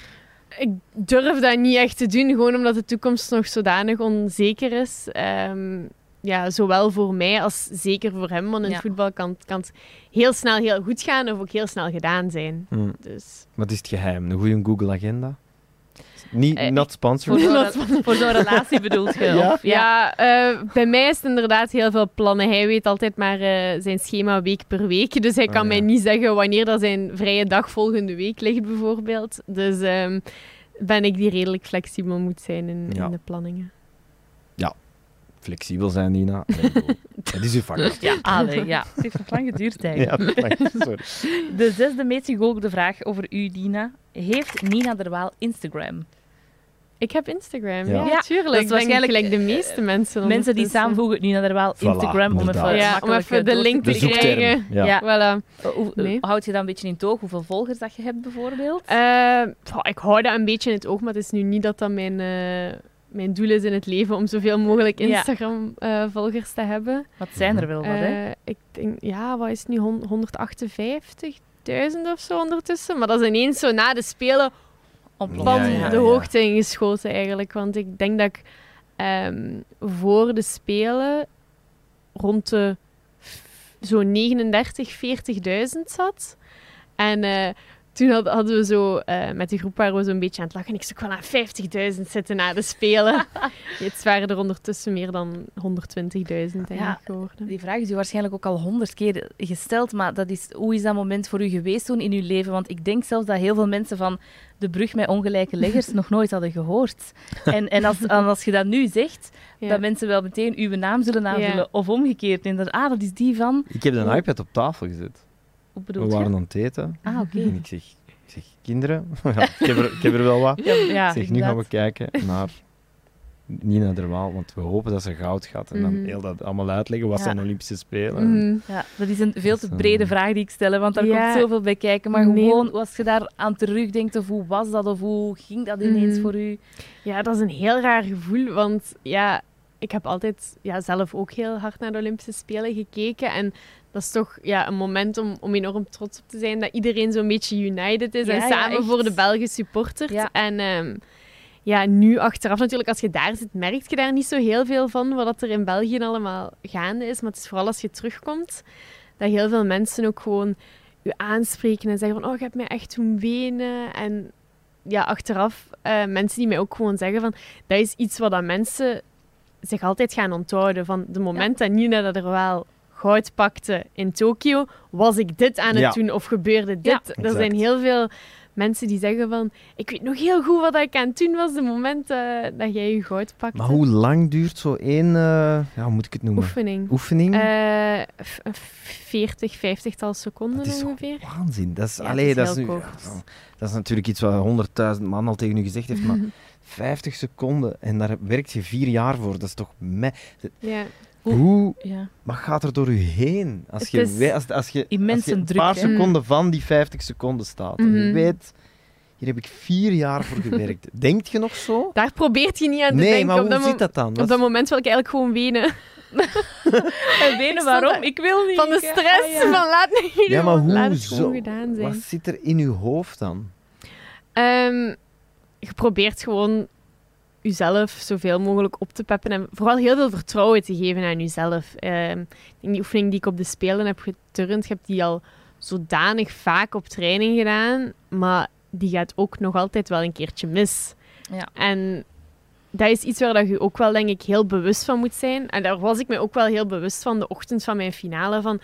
Ik durf dat niet echt te doen, gewoon omdat de toekomst nog zodanig onzeker is. Ehm, ja, zowel voor mij als zeker voor hem. Want in Ja. het voetbal kan, kan het heel snel heel goed gaan of ook heel snel gedaan zijn. Ja. Hm. Dus Wat is het geheim? Een goede Google-agenda? Niet, Eh, not Voor sponsored. zo'n voor zo'n relatie bedoelt je? Ja? Ja, eh, bij mij is het inderdaad heel veel plannen. Hij weet altijd maar eh, zijn schema week per week. Dus hij kan Ah, ja. mij niet zeggen wanneer dat zijn vrije dag volgende week ligt, bijvoorbeeld. Dus ehm, ben ik die redelijk flexibel moet zijn in, Ja. in de planningen. Flexibel zijn, Nina. Het is uw vak. Ja, allee, ja. Het heeft nog lang geduurd eigenlijk. Ja, sorry. De zesde meest vraag over u, Dina. Heeft Nina der Waal Instagram? Ik heb Instagram, Ja. ja, tuurlijk. dat is waarschijnlijk, gelijk de eh, meeste mensen. Mensen die samenvoegen Nina der Waal, Voilà, Instagram, om even. Ja, om even eh, de link te krijgen. Ja. Ja. Voilà. Eh, hoe- Nee. Houd je dat een beetje in het oog, hoeveel volgers dat je hebt bijvoorbeeld? Ik hou dat een beetje in het oog, maar het is nu niet dat dat mijn, eh, mijn doel is in het leven om zoveel mogelijk Ja. Instagram-volgers te hebben. Wat zijn er wel wat, hè? Eh, ik denk, ja, wat is het nu? Hon- 158.000 of zo ondertussen. Maar dat is ineens zo na de Spelen Ontploft. van de ja. hoogte ingeschoten eigenlijk. Want ik denk dat ik ehm, voor de Spelen rond de zo'n 39, 40.000 zat. En eh, toen had- hadden we zo, eh, met de groep waren we zo'n beetje aan het lachen. Ik zou wel aan 50.000 zitten na de Spelen. Het waren er ondertussen meer dan 120.000 denk Ja, ik geworden. Die vraag is u waarschijnlijk ook al honderd keer gesteld, maar dat is, hoe is dat moment voor u geweest toen in uw leven? Want ik denk zelfs dat heel veel mensen van de brug met ongelijke leggers nog nooit hadden gehoord. En, en als, en als je dat nu zegt, Ja. dat mensen wel meteen uw naam zullen aanvullen. Ja. Of omgekeerd. En dat, ah, dat is die van... Ik heb een iPad op tafel gezet. Hoe We bedoel je? waren aan het eten. Ah, oké. En ik zeg, ik zeg kinderen, ja, ik, heb er, ik heb er wel wat. Ja, ja, ik zeg, nu gaan we kijken naar Nina Derwaal, want we hopen dat ze goud gaat. En dan Mhm. heel dat allemaal uitleggen. Wat Ja. zijn Olympische Spelen? Mhm. Ja, dat is een veel te Dat is, brede eh, vraag die ik stel, want daar Ja. komt zoveel bij kijken. Maar Nee. gewoon, als je daar aan terugdenkt, of hoe was dat, of hoe ging dat ineens Mhm. voor u? Ja, dat is een heel raar gevoel, want ja, ik heb altijd ja, zelf ook heel hard naar de Olympische Spelen gekeken. En dat is toch ja, een moment om, om enorm trots op te zijn dat iedereen zo'n beetje united is Ja, en samen voor de Belgen supportert. Ja. En ehm, ja, nu achteraf natuurlijk, als je daar zit, merk je daar niet zo heel veel van wat er in België allemaal gaande is. Maar het is vooral als je terugkomt, dat heel veel mensen ook gewoon je aanspreken en zeggen van, oh, je hebt mij echt doen wenen. En ja, achteraf eh, mensen die mij ook gewoon zeggen van, dat is iets wat dat mensen zich altijd gaan onthouden. Van de moment dat Nina dat er wel goud pakte in Tokio, was ik dit aan het Ja. doen of gebeurde dit. Ja. er Exact. zijn heel veel mensen die zeggen van, ik weet nog heel goed wat ik aan het doen was, de moment eh, dat jij je goud pakte. Maar hoe lang duurt zo één, eh, ja, hoe moet ik het noemen? Oefening. Oefening? Eh, f- 40, 50-tal seconden dat is toch ongeveer. waanzin. Dat is, Ja, allee, het is dat, is nu, dat is natuurlijk iets wat honderdduizend man al tegen u gezegd heeft, maar 50 seconden en daar werkt je vier jaar voor. Dat is toch me. Ja. Hoe- Hoe, Ja. wat gaat er door u heen? Als Het je, als, als je, immense als je een druk, paar hè? seconden van die 50 seconden staat en je Mhm. weet, hier heb ik vier jaar voor gewerkt. Denkt je nog zo? Daar probeert je niet aan te Nee, denken. maar op hoe dat zit dat dan? Op dat moment wil ik eigenlijk gewoon wenen. En wenen waarom? Ik wil niet. Van de Ik- stress. ah, ja. Van laat, me hier ja, maar laat hoe het gewoon zo? gedaan zijn. Wat zit er in uw hoofd dan? Ehm, je probeert gewoon jezelf zoveel mogelijk op te peppen en vooral heel veel vertrouwen te geven aan jezelf. Denk die oefening die ik op de Spelen heb geturnd, ik heb die al zodanig vaak op training gedaan, maar die gaat ook nog altijd wel een keertje mis. Ja. En dat is iets waar dat je ook wel, denk ik, heel bewust van moet zijn. En daar was ik me ook wel heel bewust van de ochtend van mijn finale, van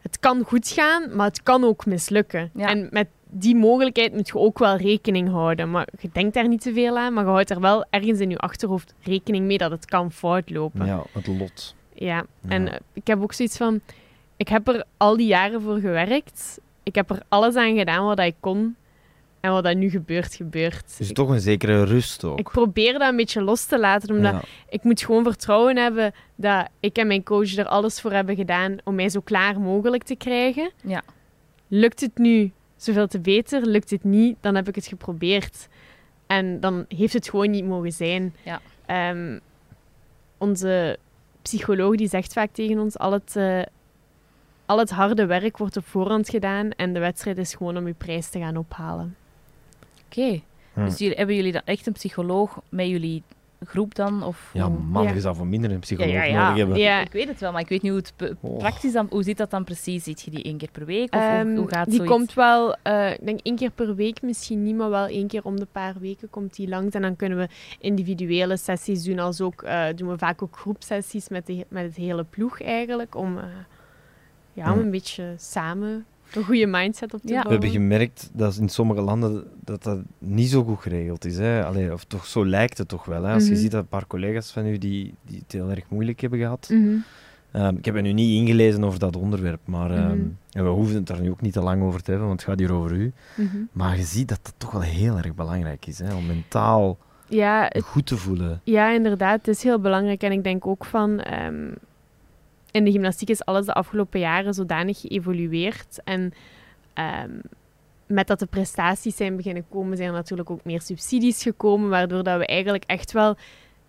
het kan goed gaan, maar het kan ook mislukken. Ja. En met die mogelijkheid moet je ook wel rekening houden. Maar je denkt daar niet te veel aan, maar je houdt er wel ergens in je achterhoofd rekening mee dat het kan fout lopen. Ja, het lot. Ja, Ja. en eh, ik heb ook zoiets van... Ik heb er al die jaren voor gewerkt. Ik heb er alles aan gedaan wat ik kon. En wat dat nu gebeurt, gebeurt. Dus ik, toch een zekere rust ook. ik probeer dat een beetje los te laten, omdat Ja. ik moet gewoon vertrouwen hebben dat ik en mijn coach er alles voor hebben gedaan om mij zo klaar mogelijk te krijgen. Ja. Lukt het nu zoveel te beter? Lukt het niet, dan heb ik het geprobeerd. En dan heeft het gewoon niet mogen zijn. Ja. Ehm, onze psycholoog die zegt vaak tegen ons, al het, eh, al het harde werk wordt op voorhand gedaan en de wedstrijd is gewoon om je prijs te gaan ophalen. Oké. Hm. Dus jullie, hebben jullie dan echt een psycholoog met jullie groep dan? Of Ja, hoe- man, Ja. zou voor minder een psycholoog Ja, ja, ja. nodig hebben. Ja. Ik weet het wel, maar ik weet niet hoe het Oh. praktisch dan... Hoe zit dat dan precies? Ziet je die één keer per week? Of hoe, Ehm, hoe gaat die zoiets? komt wel, eh, ik denk één keer per week misschien niet, maar wel één keer om de paar weken komt die langs. En dan kunnen we individuele sessies doen, als ook eh, doen we vaak ook groepsessies met, de, met het hele ploeg eigenlijk, om, eh, ja, om een beetje samen een goede mindset op te Ja. We hebben gemerkt dat in sommige landen dat dat niet zo goed geregeld is. Hè? Allee, of toch zo lijkt het toch wel. Hè? Als je Mhm. ziet dat een paar collega's van u die, die het heel erg moeilijk hebben gehad. Mhm. Ehm, ik heb me nu niet ingelezen over dat onderwerp, maar ehm, Mhm. en we hoeven het daar nu ook niet te lang over te hebben, want het gaat hier over u. Maar je ziet dat dat toch wel heel erg belangrijk is, hè? om mentaal Ja, het goed te voelen. Ja, inderdaad. Het is heel belangrijk. En ik denk ook van... ehm, in de gymnastiek is alles de afgelopen jaren zodanig geëvolueerd. En ehm, met dat de prestaties zijn beginnen komen, zijn er natuurlijk ook meer subsidies gekomen, waardoor dat we eigenlijk echt wel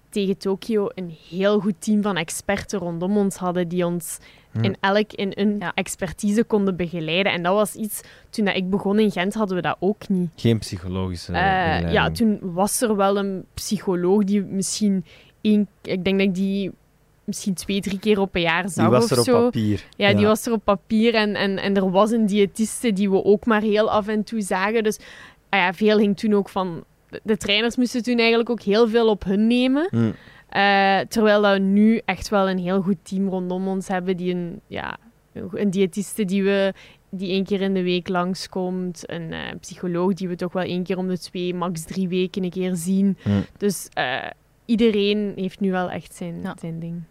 tegen Tokio een heel goed team van experten rondom ons hadden, die ons in elk in hun Ja. expertise konden begeleiden. En dat was iets... Toen dat ik begon in Gent, hadden we dat ook niet. Geen psychologische Eh, begeleiding. ja, toen was er wel een psycholoog die misschien één... Ik denk dat ik die misschien twee, drie keer op een jaar zag Die was of er op zo. papier. Ja, die was er op papier. En, en, en er was een diëtiste die we ook maar heel af en toe zagen. Dus ah ja, veel hing toen ook van... De, trainers moesten toen eigenlijk ook heel veel op hun nemen. Hm. Eh, terwijl we nu echt wel een heel goed team rondom ons hebben. Die een, ja, een diëtiste die we die één keer in de week langskomt. Een eh, psycholoog die we toch wel één keer om de twee, max drie weken een keer zien. Hm. Dus eh, iedereen heeft nu wel echt zijn, Ja. zijn ding.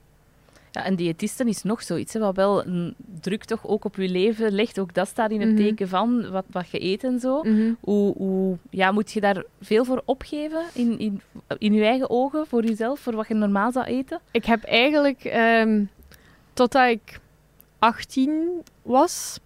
Ja, en diëtisten is nog zoiets, hè, wat wel een druk toch ook op je leven legt. Ook dat staat in het Mhm. teken van wat, wat je eet en zo. Mhm. Hoe, hoe, ja, moet je daar veel voor opgeven in, in, in je eigen ogen, voor jezelf, voor wat je normaal zou eten? Ik heb eigenlijk, ehm, totdat ik 18 was,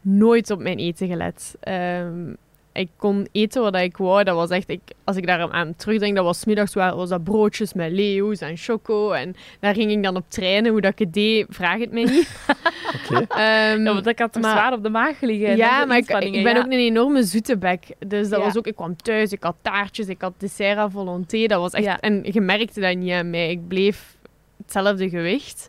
nooit op mijn eten gelet. Ehm, ik kon eten wat ik wou. Dat was echt, ik, als ik daar aan terugdenk, dat was middags wa- was dat broodjes met leeuws en choco. En daar ging ik dan op trainen. Hoe dat ik het deed, vraag het mij niet. Oké. Ehm, Ja, want dat kan toch maar- zwaar op de maag liggen. en ja, maar ik, ik ben ja. ook een enorme zoete bek. Dus dat Ja. was ook, ik kwam thuis, ik had taartjes, ik had dessert à volonté. Dat was echt, Ja. en je merkte dat niet aan mij. Ik bleef hetzelfde gewicht.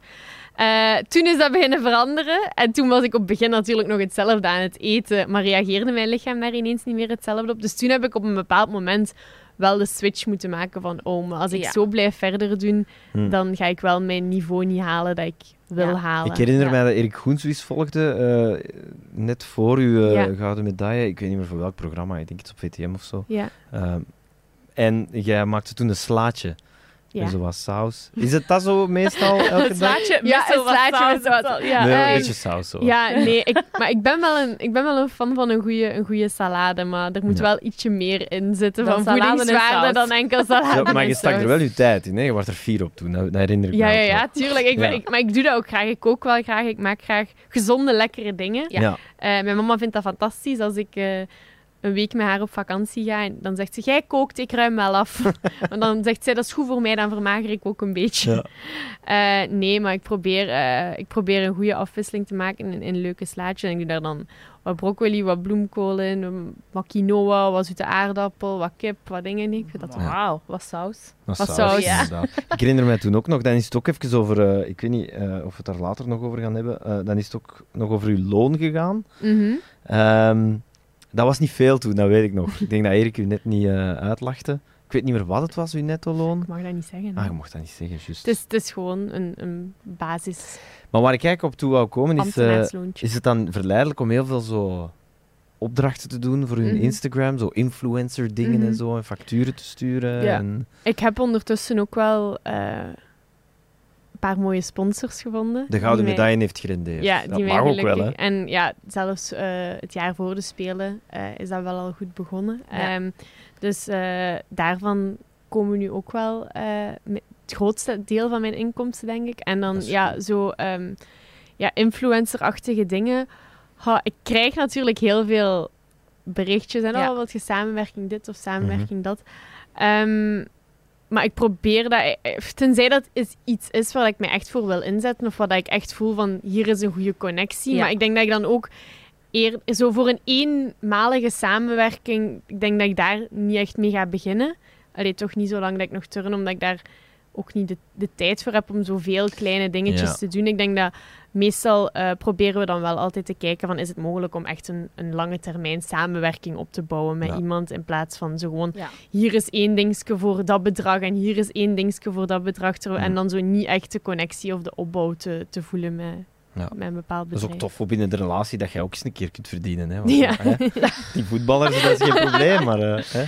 Eh, toen is dat beginnen veranderen. En toen was ik op het begin natuurlijk nog hetzelfde aan het eten. Maar reageerde mijn lichaam daar ineens niet meer hetzelfde op. Dus toen heb ik op een bepaald moment wel de switch moeten maken van... Oh, maar als ik Ja. zo blijf verder doen, Hm. dan ga ik wel mijn niveau niet halen dat ik wil Ja. halen. Ik herinner Ja. mij dat Erik Goenswies volgde, eh, net voor uw eh, Ja. gouden medaille. Ik weet niet meer voor welk programma, ik denk iets op VTM of zo. Ja, Ehm, en jij maakte toen een slaatje. Ja. En zo wat saus. Is het dat zo meestal elke Het dag? slaatje Ja, een slaatje met wat- Ja. Nee, een beetje saus zo. Ja, nee, ik, maar ik ben, wel een, ik ben wel een fan van een goede een goeie salade, maar er moet Ja. wel ietsje meer in zitten Dan van salade en voedingswaarde saus. dan enkel salade Ja, maar je stak er wel je tijd in, hè? Je was er vier op toen, dat, herinner ik Ja, me ja, ja, tuurlijk. Ik ben, Ja. ik, maar ik doe dat ook graag. Ik kook wel graag. Ik maak graag gezonde, lekkere dingen. Ja. Ja. Eh, mijn mama vindt dat fantastisch als ik eh, een week met haar op vakantie ga. En dan zegt ze, jij kookt, ik ruim wel af. en dan zegt zij, dat is goed voor mij, dan vermager ik ook een beetje. Ja. Eh, nee, maar ik probeer, eh, ik probeer een goede afwisseling te maken in, in leuke slaatjes. En ik doe daar dan wat broccoli, wat bloemkool in, wat quinoa, wat zoete aardappel, wat kip, wat dingen. Ik vind dat wel- Wauw, wat saus. Dat Wat saus, saus. Ja. Ik herinner mij toen ook nog, dan is het ook even over, eh, ik weet niet eh, of we het daar later nog over gaan hebben, eh, dan is het ook nog over uw loon gegaan. Mhm. Ehm, dat was niet veel toen, dat weet ik nog. Ik denk dat Erik u net niet eh, uitlachte. Ik weet niet meer wat het was, uw netto-loon. Ik mag dat niet zeggen. Ah, je mocht dat niet zeggen, juist. het, is, het is gewoon een, een basis Maar waar ik eigenlijk op toe wou komen, is, eh, is het dan verleidelijk om heel veel zo opdrachten te doen voor hun Mhm. Instagram, zo influencer dingen en Mhm. zo, en facturen te sturen. Ja. En, Ik heb ondertussen ook wel eh, paar mooie sponsors gevonden. de gouden mij- medaille heeft gerendeerd. Ja, dat mag ook wel, hè. En ja, zelfs eh, het jaar voor de Spelen eh, is dat wel al goed begonnen. Ja. Ehm, dus eh, daarvan komen nu ook wel het grootste deel van mijn inkomsten, denk ik. En dan ja, zo ehm, ja, influencer-achtige dingen. Ha, ik krijg natuurlijk heel veel berichtjes en Ja. oh, wil je samenwerking dit of samenwerking dat. Ehm, maar ik probeer dat, eh, tenzij dat is iets is waar ik me echt voor wil inzetten, of wat ik echt voel van hier is een goede connectie. Ja. Maar ik denk dat ik dan ook eer, zo voor een eenmalige samenwerking, ik denk dat ik daar niet echt mee ga beginnen. Allee, toch niet zo lang dat ik nog turn, omdat ik daar ook niet de, de tijd voor heb om zoveel kleine dingetjes Ja. te doen. Ik denk dat meestal eh, proberen we dan wel altijd te kijken van is het mogelijk om echt een, een lange termijn samenwerking op te bouwen met Ja. iemand in plaats van zo gewoon Ja. hier is één dingetje voor dat bedrag en hier is één dingetje voor dat bedrag. En dan zo niet echt de connectie of de opbouw te, te voelen met, Ja. met een bepaald Dat is ook tof voor binnen de relatie dat jij ook eens een keer kunt verdienen. Hè? Want, Ja. hè, Die voetballers, dat is geen probleem, maar... eh, hè?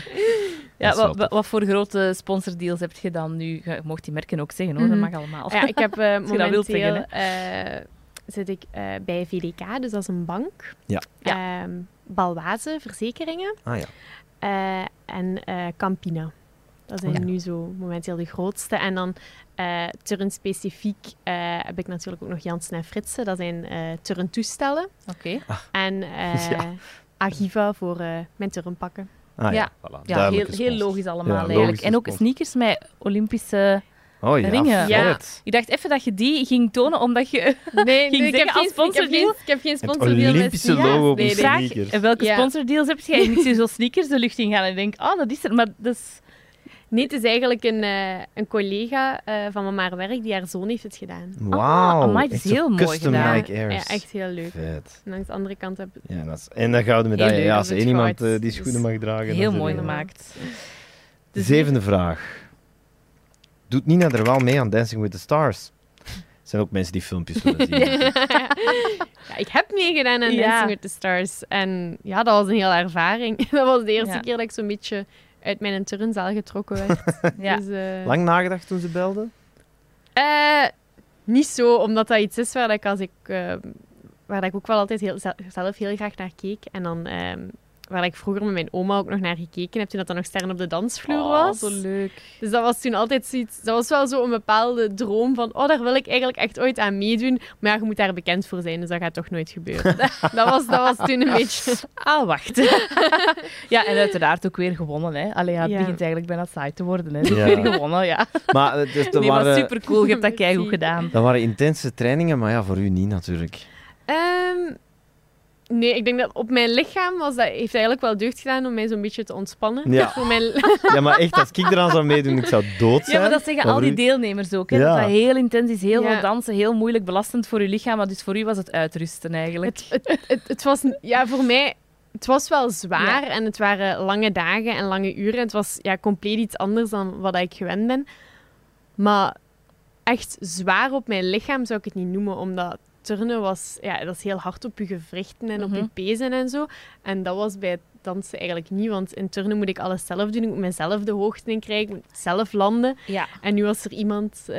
Ja, wat, wat- voor grote sponsordeals heb je dan nu? Je mocht die merken ook zeggen hoor, Mhm. dat mag allemaal. Ja, ik heb eh, je dat wilt momenteel zeggen, eh, zit ik eh, bij VDK, dus dat is een bank. Ja. Ehm, Balwaze Verzekeringen Ah ja. eh, en eh, Campina. Dat zijn Oh ja. nu zo momenteel de grootste. En dan eh turn specifiek eh, heb ik natuurlijk ook nog Jansen en Fritsen. Dat zijn eh turntoestellen. Oké. En eh, Ja. Agiva voor eh, mijn turnpakken. Ah, ja. Ja. Voilà, Ja, heel, heel logisch allemaal Ja, eigenlijk. En ook sneakers met Olympische... Oh ja, Ringen. Ja. Ik dacht even dat je die ging tonen, omdat je... Nee, Ging ik, heb geen, ik, heb sponsordeal? geen, ik heb geen sponsordeal met Olympische logo op Nee, een nee. Vraag, sneakers. en welke Ja. sponsordeals heb jij? En ik zie zo sneakers de lucht in gaan en denk, oh, dat is er. Maar dat is... Nee, het is eigenlijk een, eh, een collega eh, van mijn maar werk die haar zoon heeft het gedaan. Wauw. amai, dat is heel mooi custom gedaan. Nike Ja, Airs. echt heel leuk. Vet. En langs de andere kant heb Ja, dat is... En dan gouden medaille. Ja, als het één iemand eh, die Dus schoenen mag dragen. Heel mooi er gemaakt. De zevende vraag. Doet Nina er wel mee aan Dancing with the Stars? Er zijn ook mensen die filmpjes willen zien. ja, ik heb meegedaan aan Ja. Dancing with the Stars. En ja, dat was een hele ervaring. dat was de eerste Ja. keer dat ik zo'n beetje uit mijn turnzaal getrokken werd. Ja. Dus, eh, Lang nagedacht toen ze belden? eh, niet zo, omdat dat iets is waar ik als ik... eh, waar ik ook wel altijd heel, zelf heel graag naar keek. En dan... waar ik vroeger met mijn oma ook nog naar gekeken heb, toen dat dan nog Sterren op de Dansvloer Oh, was. zo leuk. Dus dat was toen altijd zoiets... Dat was wel zo een bepaalde droom van... Oh, daar wil ik eigenlijk echt ooit aan meedoen. Maar ja, je moet daar bekend voor zijn, dus dat gaat toch nooit gebeuren. dat, was, dat was toen een beetje... Ah, wacht. ja, en uiteraard ook weer gewonnen. Hè. Allee, ja, het Ja. begint eigenlijk bijna saai te worden. Hè. Dus Ja. weer gewonnen, ja. Maar het is, dat, Nee, maar waren, supercool. Je hebt dat keigoed gedaan. dat waren intense trainingen, maar ja, voor u niet natuurlijk. Ehm, nee, ik denk dat op mijn lichaam was dat, heeft eigenlijk wel deugd gedaan om mij zo'n beetje te ontspannen. Ja. Voor mijn, Ja, maar echt, als ik eraan zou meedoen, ik zou dood zijn. Ja, maar dat zeggen Maar al die u- deelnemers ook. Hè, Ja. Dat dat heel intens is, heel Ja. veel dansen, heel moeilijk belastend voor je lichaam. Maar dus voor u was het uitrusten eigenlijk. het, het, het, het was... Ja, voor mij... Het was wel zwaar en het waren lange dagen en lange uren. Het was ja, compleet iets anders dan wat ik gewend ben. Maar echt zwaar op mijn lichaam zou ik het niet noemen, omdat turnen was... Ja, dat is heel hard op je gewrichten en op Mhm. je pezen en zo. En dat was bij het dansen eigenlijk niet, want in turnen moet ik alles zelf doen. Ik moet mezelf de hoogte in krijgen, ik moet zelf landen. Ja. En nu was er iemand, eh,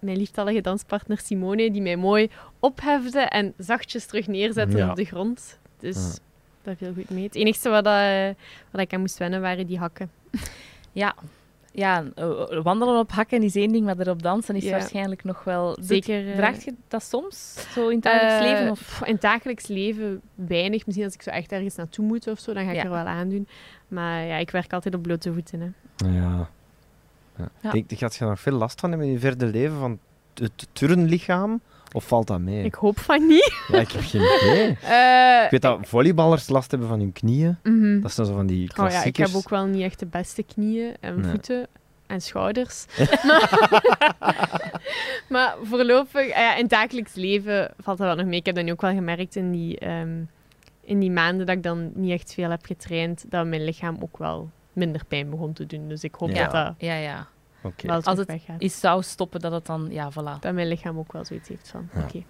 mijn lieftallige danspartner Simone, die mij mooi ophefde en zachtjes terug neerzette Ja. op de grond. Dus Ja. dat viel goed mee. Het enige wat, dat, eh, wat ik aan moest wennen waren die hakken. Ja. Ja, eh, wandelen op hakken is één ding, maar erop dansen is Ja. waarschijnlijk nog wel... Zeker. eh, Vraagt je dat soms, zo in het dagelijks eh, leven? Of? In het dagelijks leven weinig. Misschien als ik zo echt ergens naartoe moet of zo, dan ga ik Ja. er wel aan doen. Maar ja, ik werk altijd op blote voeten. Hè. Ja. ja. Ja. Denk, gaat je nog veel last van hebben in je verder leven van het turnlichaam? Of valt dat mee? Ik hoop van niet. Ja, ik heb geen idee. Eh, Ik weet dat volleyballers last hebben van hun knieën. mhm. Dat zijn zo van die Oh ja, ik klassiekers. heb ook wel niet echt de beste knieën en Nee. voeten en schouders. maar, maar voorlopig, ah ja, in het dagelijks leven valt dat wel nog mee. Ik heb dat nu ook wel gemerkt in die, ehm, in die maanden dat ik dan niet echt veel heb getraind, dat mijn lichaam ook wel minder pijn begon te doen. Dus ik hoop Ja. dat dat Ja, ja. Oké. wel Als het weggaat. Is zou stoppen dat het dan... Ja, voilà. Dat mijn lichaam ook wel zoiets heeft van, Ja. oké.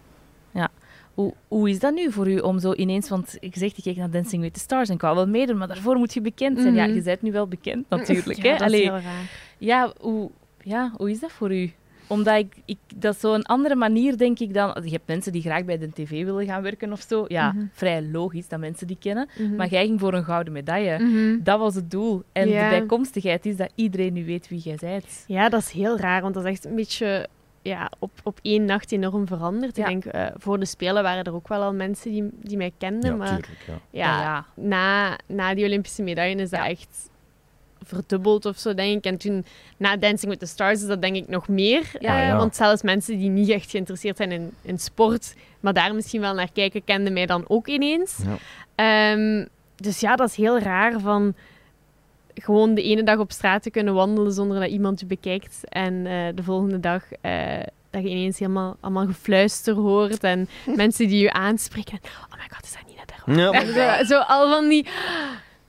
Hoe, hoe is dat nu voor u om zo ineens... Want ik zeg, ik keek naar Dancing with the Stars en ik wou wel meedoen, maar daarvoor moet je bekend zijn. Ja, Mhm. je bent nu wel bekend natuurlijk. Ja, hè? dat is Allee, heel raar. ja, hoe, ja, hoe is dat voor u? Omdat ik, ik, dat is zo'n andere manier, denk ik dan... Je hebt mensen die graag bij de tv willen gaan werken of zo. Ja, Mhm. vrij logisch dat mensen die kennen. Mhm. Maar jij ging voor een gouden medaille. Mhm. Dat was het doel. En Ja. de bijkomstigheid is dat iedereen nu weet wie jij bent. Ja, dat is heel raar, want dat is echt een beetje ja, op, op één nacht enorm veranderd. Ja. Ik denk, eh, voor de Spelen waren er ook wel al mensen die, die mij kenden, Ja, maar tuurlijk. Ja. ja, ja. Na, na die Olympische medaille is dat echt verdubbeld of zo, denk ik. En toen, na Dancing with the Stars, is dat denk ik nog meer. Ja, eh, ja. Want zelfs mensen die niet echt geïnteresseerd zijn in, in sport, maar daar misschien wel naar kijken, kenden mij dan ook ineens. Ja. Ehm, dus ja, dat is heel raar van gewoon de ene dag op straat te kunnen wandelen zonder dat iemand je bekijkt. En eh, de volgende dag eh, dat je ineens helemaal allemaal gefluister hoort en mensen die je aanspreken. Oh my god, is dat niet net daar? Ja, zo al van die...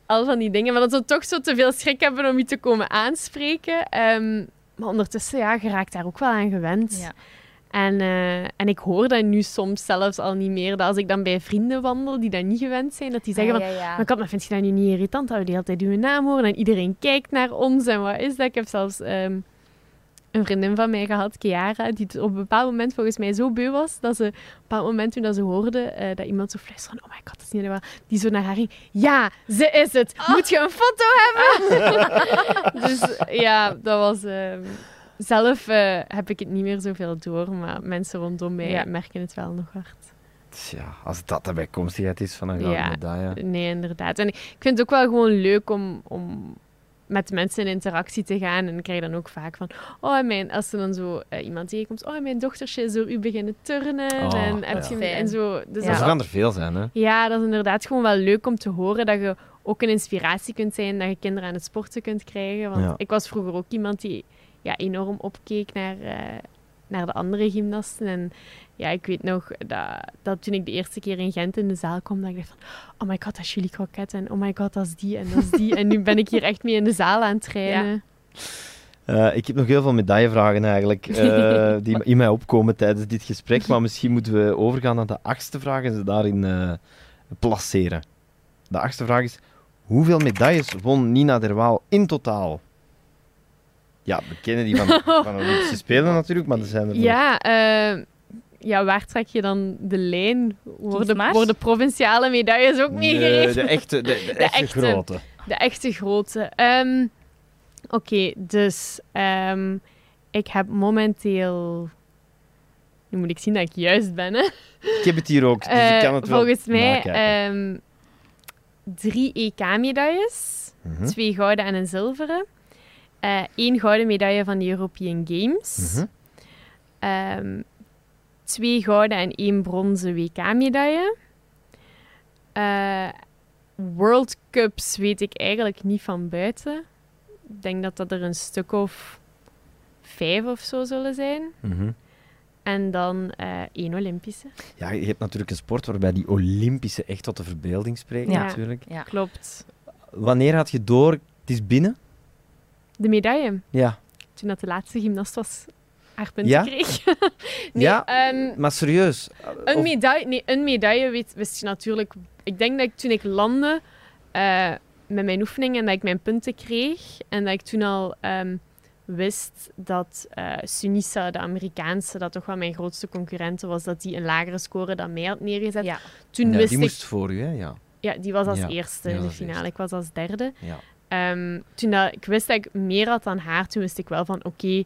Al van die dingen, maar dat ze toch zo te veel schrik hebben om je te komen aanspreken. Ehm, maar ondertussen, ja, je raakt daar ook wel aan gewend. Ja. En, eh, en ik hoor dat nu soms zelfs al niet meer. Dat als ik dan bij vrienden wandel die dat niet gewend zijn, dat die zeggen van... Ah, ja, ja. Maar kat, maar vind je dat nu niet irritant dat we de hele tijd uw naam horen en iedereen kijkt naar ons en wat is dat? Ik heb zelfs ehm, een vriendin van mij gehad, Chiara, die op een bepaald moment volgens mij zo beu was dat ze op een bepaald moment toen dat ze hoorde eh, dat iemand zo fluisterde, oh my god, dat is niet waar, die zo naar haar ging, ja, ze is het, moet je een foto hebben? dus ja, dat was... ehm, zelf eh, heb ik het niet meer zoveel door, maar mensen rondom mij Ja. merken het wel nog hard. Tja, als dat de bijkomstigheid is van een gouden Ja. medaille. Nee, inderdaad. En ik vind het ook wel gewoon leuk om, om met mensen in interactie te gaan. En ik krijg dan ook vaak van, oh, mijn, als er dan zo eh, iemand tegenkomt, oh, mijn dochtertje is door u beginnen turnen. Oh, en, heb ja. je, Fijn. en zo. Dus Ja. Dat- gaan er veel zijn, hè? ja, dat is inderdaad gewoon wel leuk om te horen dat je ook een inspiratie kunt zijn, dat je kinderen aan het sporten kunt krijgen. Want Ja. ik was vroeger ook iemand die ja, enorm opkeek naar, eh, naar de andere gymnasten. En ja, ik weet nog dat, dat toen ik de eerste keer in Gent in de zaal kwam, dat ik dacht van, oh my god, dat is Julie Croquette. En oh my god, dat is die en dat is die. en nu ben ik hier echt mee in de zaal aan het trainen. Eh, ik heb nog heel veel medaillevragen eigenlijk, eh, die in mij opkomen tijdens dit gesprek. Maar misschien moeten we overgaan naar de achtste vraag en ze daarin eh, placeren. De achtste vraag is: hoeveel medailles won Nina Derwaal in totaal? Ja, we kennen die van, van Olympische Spelen natuurlijk, maar er zijn er nog- Ja, eh, ja, waar trek je dan de lijn? Worden, worden provinciale medailles ook Nee, meegerekend? de echte, de, de echte, echte. grote. De echte grote. Ehm, Oké, dus ehm, ik heb momenteel... Nu moet ik zien dat ik juist ben, hè. Ik heb het hier ook, dus Eh, ik kan het wel volgens mij ehm, drie EK-medailles. Mhm, Twee gouden en een zilveren. Eh één gouden medaille van de European Games. mhm. Ehm, twee gouden en één bronzen WK-medaille. Eh, World Cups weet ik eigenlijk niet van buiten. Ik denk dat dat er een stuk of vijf of zo zullen zijn. Mhm. En dan eh, één Olympische. Ja, je hebt natuurlijk een sport waarbij die Olympische echt tot de verbeelding spreken, Ja. natuurlijk. Ja. Klopt. Wanneer had je door, het is binnen? De medaille. Ja. Toen dat de laatste gymnast was, haar punten Ja? kreeg. nee, Ja? ehm, Maar serieus. Een Of- medaille, nee, een medaille weet, wist je natuurlijk. Ik denk dat ik toen ik landde eh, met mijn oefeningen en dat ik mijn punten kreeg. En dat ik toen al ehm, wist dat eh Sunisa, de Amerikaanse, dat toch wel mijn grootste concurrente was, dat die een lagere score dan mij had neergezet. Ja. Toen Ja, wist die ik... moest voor u, hè? Ja. Ja, die was als Ja, eerste in de finale. eerste. Ik was als derde. Ehm, toen dat, ik wist dat ik meer had dan haar, toen wist ik wel van oké,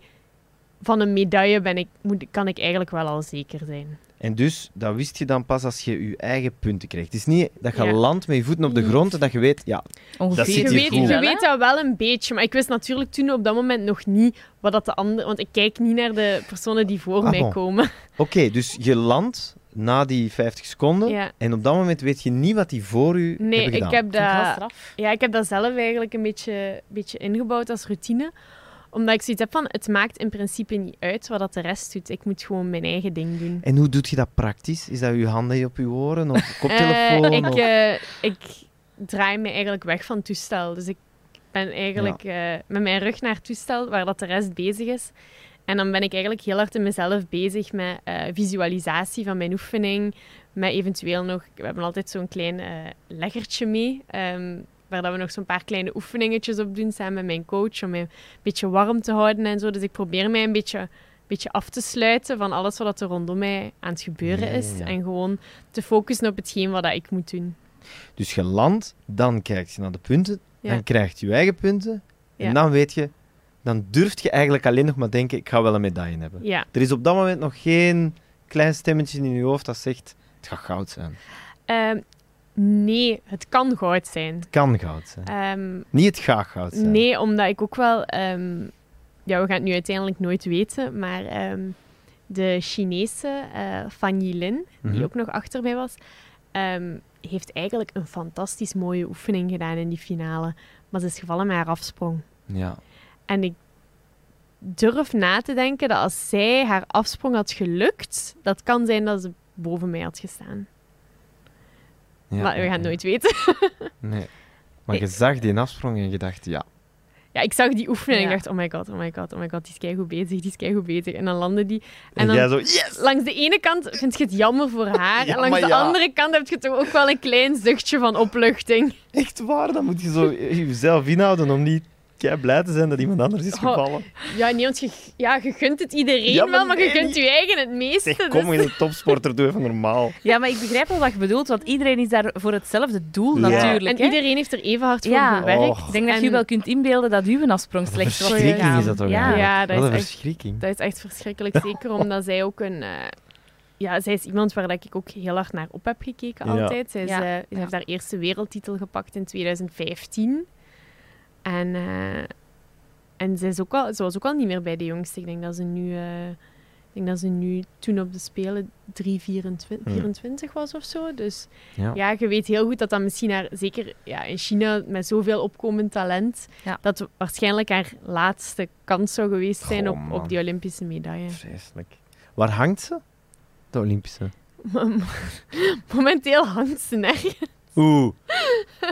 van een medaille ben ik, moet, kan ik eigenlijk wel al zeker zijn. En dus, dat wist je dan pas als je je eigen punten kreeg. Het is niet dat je Ja. landt met je voeten op de grond en dat je weet, ja, Ongeveer. zit je weet, goed. je weet dat wel een beetje, maar ik wist natuurlijk toen op dat moment nog niet wat dat de andere... Want ik kijk niet naar de personen die voor Ah, mij bon. komen. oké, dus je landt na die 50 seconden Ja. en op dat moment weet je niet wat die voor u Nee, hebben gedaan. ik heb, dat, ja, ik heb dat zelf eigenlijk een beetje, beetje ingebouwd als routine. Omdat ik zoiets heb van, het maakt in principe niet uit wat dat de rest doet. Ik moet gewoon mijn eigen ding doen. En hoe doe je dat praktisch? Is dat je handen op je oren of koptelefoon? Eh, ik, of- eh, ik draai me eigenlijk weg van het toestel. Dus ik ben eigenlijk eh, met mijn rug naar het toestel, waar dat de rest bezig is. En dan ben ik eigenlijk heel hard in mezelf bezig met eh, visualisatie van mijn oefening. Met eventueel nog... We hebben altijd zo'n klein eh, leggertje mee. ehm, waar dat we nog zo'n paar kleine oefeningetjes op doen samen met mijn coach. Om mij een beetje warm te houden en zo. Dus ik probeer mij een beetje, beetje af te sluiten van alles wat er rondom mij aan het gebeuren ja, is. ja. En gewoon te focussen op hetgeen wat dat ik moet doen. Dus je landt, dan kijk je naar de punten, Ja. dan krijg je je eigen punten en dan weet je, dan durf je eigenlijk alleen nog maar denken, ik ga wel een medaille hebben. Ja. Er is op dat moment nog geen klein stemmetje in je hoofd dat zegt, het gaat goud zijn. Ehm, nee, het kan goud zijn. Het kan goud zijn. Ehm, Niet het gaat goud zijn. nee, omdat ik ook wel... ehm, ja, we gaan het nu uiteindelijk nooit weten, maar de Chinese eh Fan Yilin, die Mhm. ook nog achter mij was, heeft eigenlijk een fantastisch mooie oefening gedaan in die finale. Maar ze is gevallen met haar afsprong. Ja. En ik durf na te denken dat als zij haar afsprong had gelukt, dat kan zijn dat ze boven mij had gestaan. ja maar we gaan het ja. nooit weten. Nee. Maar je zag die afsprong en je dacht, ja. Ja, ik zag die oefening en ik dacht, oh my god, oh my god, oh my god, die is keigoed bezig, die is keigoed bezig. En dan landde die. En, En dan, jij zo, yes! langs de ene kant vind je het jammer voor haar, Ja, en langs de ja. andere kant heb je toch ook wel een klein zuchtje van opluchting. Echt waar, dan moet je zo jezelf inhouden om niet kei blij te zijn dat iemand anders is Oh, gevallen. Ja, nee, want je, ja, je gunt het iedereen Ja, maar wel, maar je nee, gunt je eigen het meeste. Zeg, kom, dus- je een topsporter, doe even normaal. Ja, maar ik begrijp wel wat je bedoelt, want iedereen is daar voor hetzelfde doel Ja. natuurlijk. En hè. iedereen heeft er even hard voor Ja. gewerkt. Oh. Ik denk dat je En- je wel kunt inbeelden dat uw afsprong slecht een was verschrikking is dat toch Ja. dat Wat is een echt- verschrikking. Dat is echt verschrikkelijk, zeker omdat zij ook een... eh, ja, zij is iemand waar dat ik ook heel hard naar op heb gekeken Ja. altijd. Zij is, Ja. eh, zij heeft haar eerste wereldtitel gepakt in 2015. En, eh, en zij is ook al, ze was ook al niet meer bij de jongste. Ik denk dat ze nu, eh, ik denk dat ze nu toen op de Spelen 3,24 Hmm. 24 was of zo. Dus Ja. ja, je weet heel goed dat dat misschien haar, zeker ja, in China met zoveel opkomend talent, Ja. dat waarschijnlijk haar laatste kans zou geweest zijn Goh, op, op die Olympische medaille. Vreselijk. Waar hangt ze? De Olympische. Momenteel hangt ze nergens. Oeh.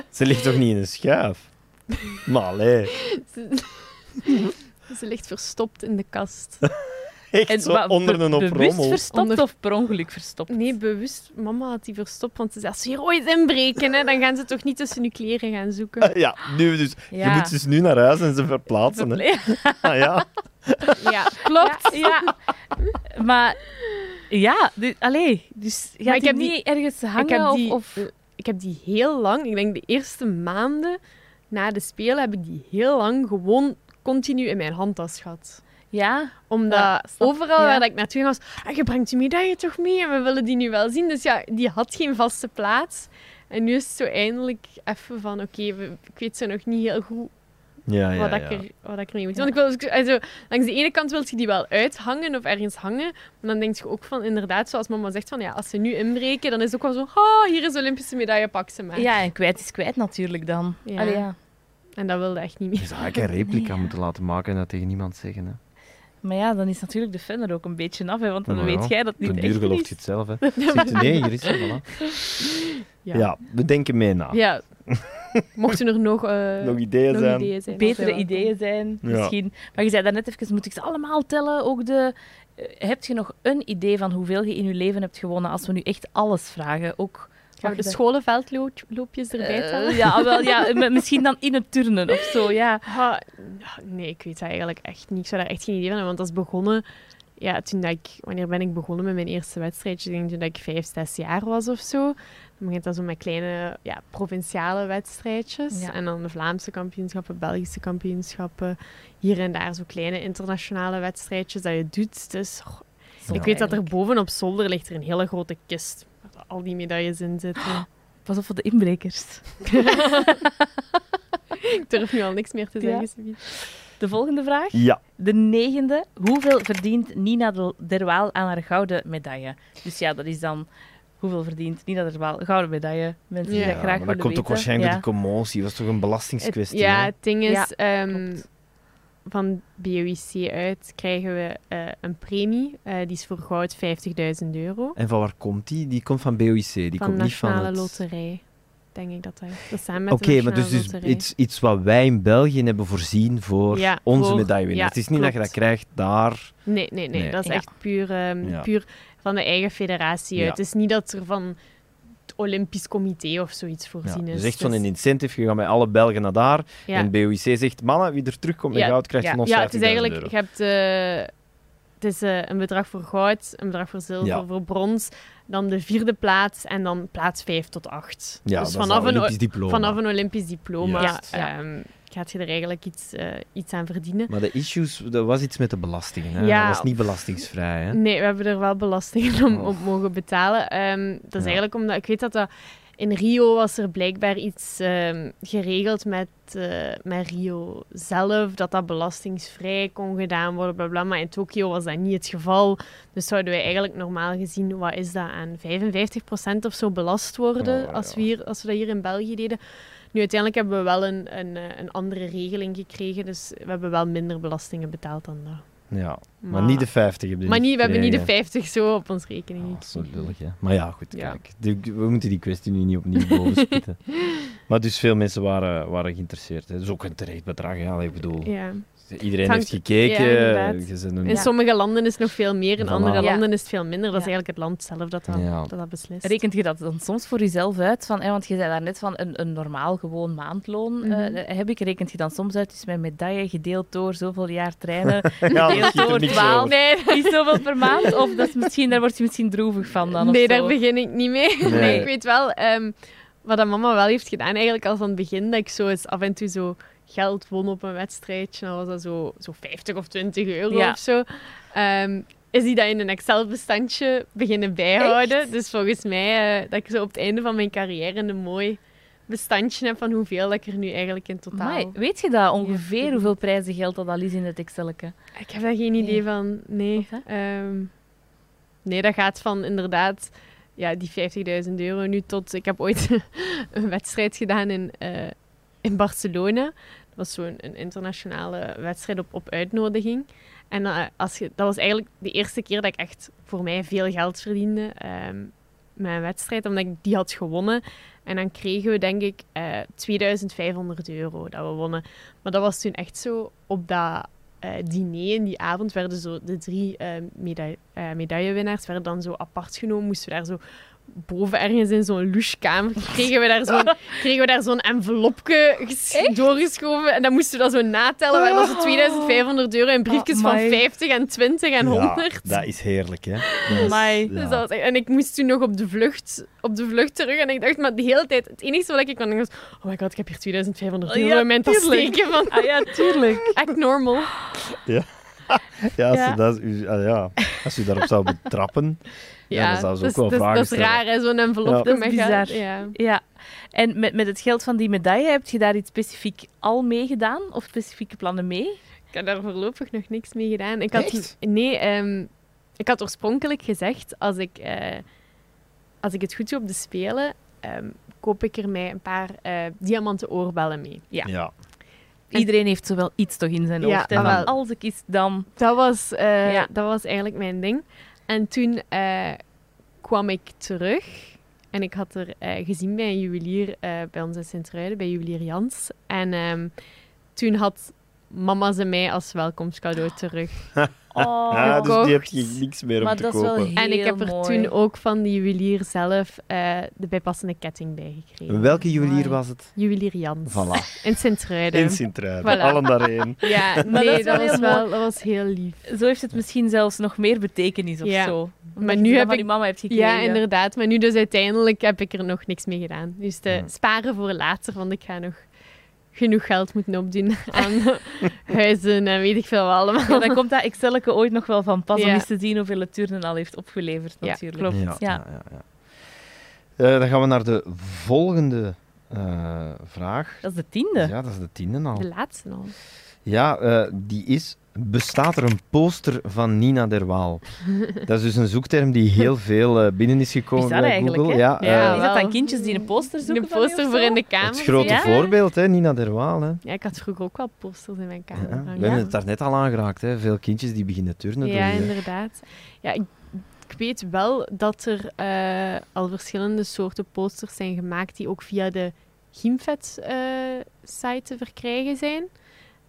Ze ligt toch niet in een schuif? Maar allee. Ze, ze ligt verstopt in de kast. Echt zo maar onder een op bewust verstopt Onder- of per ongeluk verstopt? Nee, bewust. Mama had die verstopt, want ze zei, als ze hier ooit inbreken, hè, dan gaan ze toch niet tussen uw kleren gaan zoeken. Ja, nu dus. Je moet dus nu naar huis en ze verplaatsen. Hè. Ah, ja. Ja, klopt. Ja, ja. maar ja, allee, dus je Maar ik heb die- niet ergens hangen ik heb die, of... of... ik heb die heel lang, ik denk de eerste maanden na de Spelen, heb ik die heel lang gewoon continu in mijn handtas gehad. Ja, Omdat Ja, overal ja. waar ik naartoe ging was, ah, je brengt die medaille toch mee en we willen die nu wel zien. Dus ja, die had geen vaste plaats. En nu is het zo eindelijk even van, oké, ik weet zo nog niet heel goed Ja, ja, wat, ja. Ik er, wat ik ermee moet doen. Want ik wil, also, langs de ene kant wil je die wel uithangen of ergens hangen. Maar dan denk je ook van, inderdaad, zoals mama zegt, van ja, als ze nu inbreken, dan is het ook wel zo, oh, hier is Olympische medaille, pak ze maar. ja, en kwijt is kwijt natuurlijk dan. Ja. Allee, ja. En dat wilde echt niet Je meer. zou eigenlijk een replica moeten laten maken en dat tegen niemand zeggen. Hè. Maar ja, dan is natuurlijk de fan er ook een beetje af, hè, want dan weet jij dat niet duur echt gelooft is. je het zelf. Hè. Zegt, nee, hier is het. Voilà. Ja. Ja. we denken mee na. Ja. Mochten er nog, eh, Nog ideeën nog zijn. ideeën zijn. Betere ideeën zijn, Ja. misschien. Maar je zei daarnet even, moet ik ze allemaal tellen? Ook de... eh, heb je nog een idee van hoeveel je in je leven hebt gewonnen als we nu echt alles vragen? Ook Gaan we de scholenveldloopjes erbij Eh, tellen? ja, wel, ja, misschien dan in het turnen of zo, ja. Nee, ik weet dat eigenlijk echt niet. Ik zou daar echt geen idee van hebben, want dat is begonnen... Ja, toen dat ik... Wanneer ben ik begonnen met mijn eerste wedstrijdje? Ik denk toen dat ik vijf, zes jaar was of zo. Dan begint dat zo met kleine ja, provinciale wedstrijdjes. Ja. En dan de Vlaamse kampioenschappen, Belgische kampioenschappen. Hier en daar zo kleine internationale wedstrijdjes dat je doet. Dus oh, ik weet dat er boven op zolder ligt er een hele grote kist. Al die medailles in zitten. Pas op voor de inbrekers. ik durf nu al niks meer te zeggen. De volgende vraag. Ja. De negende. Hoeveel verdient Nina de- Derwaal aan haar gouden medaille? Dus ja, dat is dan... Hoeveel verdient Nina Derwaal? Gouden medaille. Mensen die Ja, dat Ja, graag maar dat komt ook weten. waarschijnlijk ja. door die commotie. Dat was toch een belastingskwestie? Het- ja, hè? het ding is, Ja, ehm, klopt. Van BOIC uit krijgen we eh, een premie. Eh, die is voor goud 50.000 euro. En van waar komt die? Die komt van BOIC. Die van komt niet van Nationale het... Loterij, denk ik dat dat is. Dat is samen met Oké, de maar dus, Nationale dus iets, iets wat wij in België hebben voorzien voor Ja, onze voor- medaillewinnaar. ja, het is niet dat je dat krijgt daar. Nee, nee, nee, Nee. dat is Ja. echt puur, Ja. puur van de eigen federatie uit. Ja. Het is niet dat er van Olympisch Comité of zoiets Ja, voorzien is. dus echt zo'n is- incentive. Je gaat met alle Belgen naar daar. ja. En BOIC zegt, mannen, wie er terugkomt met Ja, goud, krijgt ja. van ons Ja, het is 50.000 eigenlijk, euro. je hebt eh, het is eh, een bedrag voor goud, een bedrag voor zilver, Ja. voor brons, dan de vierde plaats en dan plaats 5 tot 8. Ja, dus dat is vanaf een, Olympisch diploma. vanaf een Olympisch diploma. Gaat je er eigenlijk iets, eh, iets aan verdienen. Maar de issues, dat was iets met de belastingen. Hè? Ja. Dat was niet belastingsvrij. Hè? Nee, we hebben er wel belastingen om, Oh. op mogen betalen. Ehm, dat is Ja. eigenlijk omdat ik weet dat dat in Rio was er blijkbaar iets ehm, geregeld met, eh, met Rio zelf, dat dat belastingsvrij kon gedaan worden, bla bla. Maar in Tokio was dat niet het geval. Dus zouden wij eigenlijk normaal gezien, wat is dat, aan 55% of zo belast worden Oh, als, we hier, als we dat hier in België deden. Nu, uiteindelijk hebben we wel een, een, eh, een andere regeling gekregen, dus we hebben wel minder belastingen betaald dan dat. Ja. Maar, niet de 50 heb je Maar niet, we hebben niet de gekregen. 50 zo op ons rekening is zo lullig, hè. Maar ja, goed, Ja. kijk. We moeten die kwestie nu niet opnieuw bovenspitten. maar dus veel mensen waren, waren geïnteresseerd. Hè. Dat is ook een terecht bedrag, ja. Ik bedoel, Ja. Iedereen heeft gekeken. ja, een- In Ja. sommige landen is het nog veel meer, in Voilà. andere Ja. landen is het veel minder. Dat is eigenlijk het land zelf dat dat, Ja. dat, dat beslist. Rekent je dat dan soms voor jezelf uit? Van, hè, want je zei daarnet van een, een normaal gewoon maandloon. Mhm. eh, heb ik, rekent je dan soms uit, dus mijn medaille gedeeld door zoveel jaar trainen, ja, dat gedeeld door niks 12, over. Nee, is zoveel per maand? Of dat is misschien, daar word je misschien droevig van dan? of nee zo? daar begin ik niet mee. Nee, Nee. ik weet wel ehm, wat dat mama wel heeft gedaan, eigenlijk al van het begin, dat ik zo eens af en toe zo geld won op een wedstrijdje. Dan was dat zo, zo 50 of 20 euro Ja. of zo. Ehm, is die dat in een Excel-bestandje beginnen bijhouden. Echt? Dus volgens mij eh, dat ik zo op het einde van mijn carrière een mooi bestandje heb van hoeveel dat ik er nu eigenlijk in totaal... Amai, weet je dat ongeveer Ja. hoeveel prijzen geld dat al is in het Excelke? Ik heb daar geen idee van. Nee. Ehm, nee, dat gaat van inderdaad ja, die 50.000 euro nu tot... Ik heb ooit een wedstrijd gedaan in, eh, in Barcelona. Dat was zo'n een internationale wedstrijd op, op uitnodiging. En eh, als je, dat was eigenlijk de eerste keer dat ik echt voor mij veel geld verdiende ehm, met een wedstrijd, omdat ik die had gewonnen. En dan kregen we, denk ik, eh 2500 euro dat we wonnen. Maar dat was toen echt zo op dat eh, diner in die avond werden zo de drie eh, eh, medaillewinnaars werden dan zo apart genomen. Moesten we daar zo boven ergens in zo'n louchekamer kregen we daar zo'n kregen we daar zo'n envelopje ges- doorgeschoven en dan moesten we dat zo natellen. Waren dat zo 2500 euro in briefjes van Amai. 50 en 20 en 100. Ja, dat is heerlijk, hè. Is-. Dus ja. dat was echt- en ik moest toen nog op de, vlucht, op de vlucht terug. En ik dacht, maar de hele tijd... Het enige wat ik kon denken was... Oh my god, ik heb hier 2500 Oh, euro ja, in mijn tas steken. Van, Ah ja, tuurlijk. echt normal. Ja, Ja. Dat, u- ah, ja, als u daarop zou betrappen. Ja, dan zou ze ook wel is- dat is- vragen Dat is stellen. raar, hè, zo'n envelop. Ja. Dat is bizar. Ja. Ja. En met, met het geld van die medaille, heb je daar iets specifiek al mee gedaan? Of specifieke plannen mee? Ik heb daar voorlopig nog niks mee gedaan. Ik had, Echt? Nee, ehm, ik had oorspronkelijk gezegd, als ik, eh, als ik het goed doe op de Spelen, ehm, koop ik er mij een paar eh, diamanten oorbellen mee. Ja. Ja. En- Iedereen heeft zowel iets toch in zijn Ja, hoofd. ah, van, wel. als ik is dan... Dat was, eh, Ja. dat was eigenlijk mijn ding. En toen eh, kwam ik terug. En ik had er eh, gezien bij een juwelier eh, bij ons in Sint-Truiden, bij juwelier Jans. En ehm, toen had mama ze mij als welkomstcadeau terug. Oh, Ja, dus die heb je niks meer om te dat is wel kopen. heel en ik heb er mooi. toen ook van die juwelier zelf eh, de bijpassende ketting bij gekregen. Welke juwelier was het? Juwelier Jans. Voilà. In Sint-Truiden. In Sint-Truiden. Voilà. Allen daarheen. Ja, Maar nee, dat was heel wel, dat was heel lief. Zo heeft het misschien zelfs nog meer betekenis of Ja. zo. Omdat Maar je nu heb ik- die mama hebt gekregen. Ja, inderdaad. Maar nu dus uiteindelijk heb ik er nog niks mee gedaan. Dus te Ja. sparen voor later, want ik ga nog genoeg geld moeten opdoen aan huizen en weet ik veel wat allemaal. Ja, dan komt dat Excelke ooit nog wel van pas om eens te zien hoeveel het turnen al heeft opgeleverd Ja, natuurlijk. klopt. Ja, Ja. ja, ja, ja. Eh, dan gaan we naar de volgende eh, vraag. Dat is de tiende. Ja, dat is de tiende al. De laatste al. Ja, eh, die is... Bestaat er een poster van Nina Derwaal? dat is dus een zoekterm die heel veel eh, binnen is gekomen Bizar bij eigenlijk, Google. Ja, Ja, eh, is dat dan kindjes die een poster zoeken Een poster voor in de kamer. het grote Ja? voorbeeld, hè, Nina Derwaal. Hè. Ja, ik had vroeger ook wel posters in mijn kamer. Ja, we hebben het daar net al aangeraakt. Hè. Veel kindjes die beginnen turnen. Ja, door inderdaad. Ja, ik, ik weet wel dat er eh, al verschillende soorten posters zijn gemaakt die ook via de Gimfet-site te verkrijgen zijn.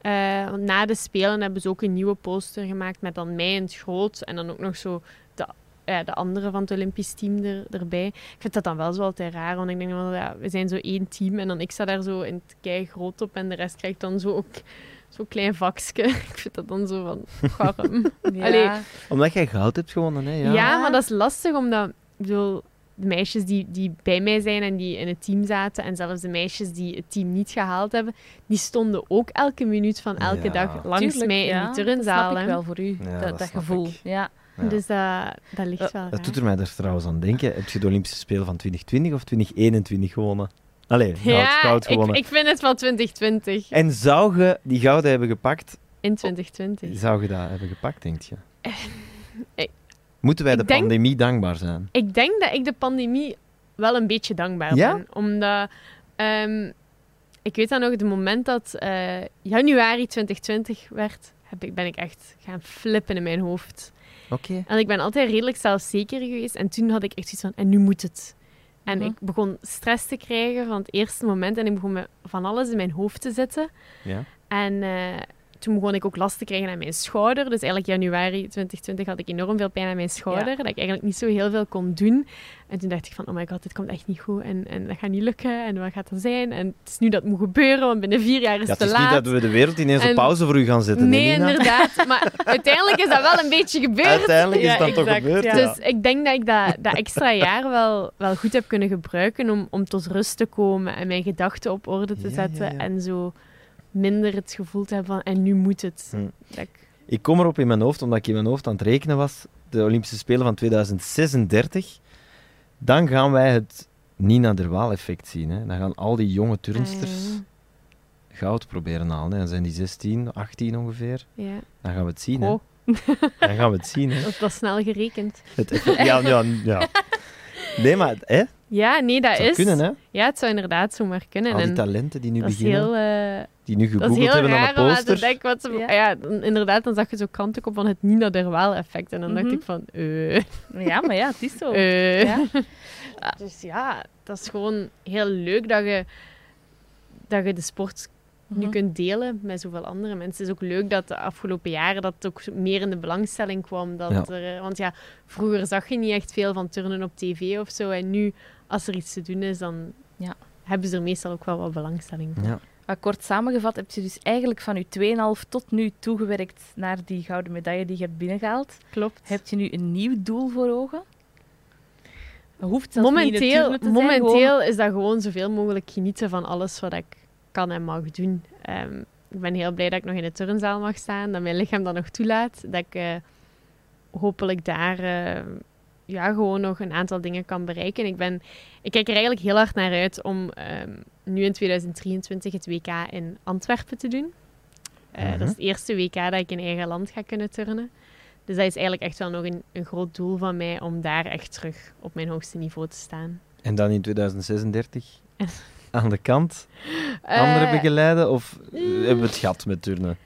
Eh, na de Spelen hebben ze ook een nieuwe poster gemaakt met dan mij in het groot en dan ook nog zo de, ja, de andere van het Olympisch team er, erbij. Ik vind dat dan wel zo altijd raar, want ik denk wel, ja, we zijn zo één team en dan ik sta daar zo in het kei groot op en de rest krijgt dan zo ook zo'n klein vakje. ik vind dat dan zo van, garm. Ja. Allee, Omdat jij goud hebt gewonnen. Hè. Ja. ja. maar dat is lastig, omdat ik bedoel, de meisjes die, die bij mij zijn en die in het team zaten, en zelfs de meisjes die het team niet gehaald hebben, die stonden ook elke minuut van elke Ja. dag langs Tuurlijk, mij in die turnzaal. Dat snap ik wel voor u, Ja, dat, dat dat snap gevoel. ik. Ja. Ja. Dus dat, dat ligt wel Dat doet er mij er trouwens aan denken. Heb je de Olympische Spelen van 2020 of 2021 gewonnen? Allee, goud, Ja, goud ik, gewonnen. ik vind het van 2020. En zou je die gouden hebben gepakt? In 2020. Zou je dat hebben gepakt, denk je? ik- Moeten wij ik de denk- pandemie dankbaar zijn? Ik denk dat ik de pandemie wel een beetje dankbaar Ja? ben. Omdat, ehm, ik weet dan nog, het moment dat eh, januari 2020 werd, heb ik, ben ik echt gaan flippen in mijn hoofd. Oké. En ik ben altijd redelijk zelfzeker geweest. En toen had ik echt zoiets van, en nu moet het. En Mhm. ik begon stress te krijgen van het eerste moment. En ik begon met van alles in mijn hoofd te zitten. Ja. En eh, toen begon ik ook last te krijgen aan mijn schouder. Dus eigenlijk januari 2020 had ik enorm veel pijn aan mijn schouder. Ja. Dat ik eigenlijk niet zo heel veel kon doen. En toen dacht ik van, oh my god, dit komt echt niet goed. En, en dat gaat niet lukken. En wat gaat dat zijn? En het is nu dat het moet gebeuren, want binnen vier jaar is Ja, het het te is niet laat. dat we de wereld ineens op pauze voor u gaan zetten. Nee, Nina? inderdaad. Maar uiteindelijk is dat wel een beetje gebeurd. Uiteindelijk is Ja, dat toch gebeurd. Dus ik denk dat ik dat, dat extra jaar wel, wel goed heb kunnen gebruiken om, om tot rust te komen en mijn gedachten op orde te zetten. En zo minder het gevoel te hebben van, en nu moet het. Hm. Ik- Ik kom erop in mijn hoofd, omdat ik in mijn hoofd aan het rekenen was, de Olympische Spelen van 2036. Dan gaan wij het Nina Derwaal effect zien. Hè. Dan gaan al die jonge turnsters Ah, goud proberen halen. Hè. Dan zijn die 16, 18 ongeveer. ja. Dan gaan we het zien. Hè. Dan gaan we het zien. Hè. dat is wel snel gerekend. Het effect- ja, ja, ja. Nee, maar hè? Het Ja, nee, dat zou is... kunnen, hè? Ja, het zou inderdaad zomaar kunnen. Al die en talenten die nu dat is beginnen, heel... eh, die nu dat is gegoogeld heel hebben aan raar de om aan te poster. denken wat ze... Ja. Inderdaad, dan zag je zo krantenkop van het Nina Derwaal effect. En dan dacht Mhm. ik van, eh... ja, maar ja, het is zo. eh. Ja. Dus ja, dat is gewoon heel leuk dat je, dat je de sport nu Mhm. kunt delen met zoveel andere mensen. Het is ook leuk dat de afgelopen jaren dat ook meer in de belangstelling kwam. Dat Ja. Er, eh, want ja, vroeger zag je niet echt veel van turnen op tv of zo. En nu, als er iets te doen is, dan Ja. hebben ze er meestal ook wel wat belangstelling voor. Ja. Maar kort samengevat heb je dus eigenlijk van je 2,5 tot nu toegewerkt naar die gouden medaille die je hebt binnengehaald. Klopt. Heb je nu een nieuw doel voor ogen? Hoeft niet het Momenteel, turnen te zijn, momenteel gewoon- is dat gewoon zoveel mogelijk genieten van alles wat ik kan en mag doen. Ehm, ik ben heel blij dat ik nog in de turnzaal mag staan, dat mijn lichaam dat nog toelaat. Dat ik eh, hopelijk daar eh, ja, gewoon nog een aantal dingen kan bereiken. Ik, ben, ik kijk er eigenlijk heel hard naar uit om ehm, nu in 2023 het WK in Antwerpen te doen. Eh, Mhm. Dat is het eerste WK dat ik in eigen land ga kunnen turnen. Dus dat is eigenlijk echt wel nog een, een groot doel van mij om daar echt terug op mijn hoogste niveau te staan. En dan in 2036 aan de kant anderen Eh, begeleiden? Of hebben we het gehad met turnen?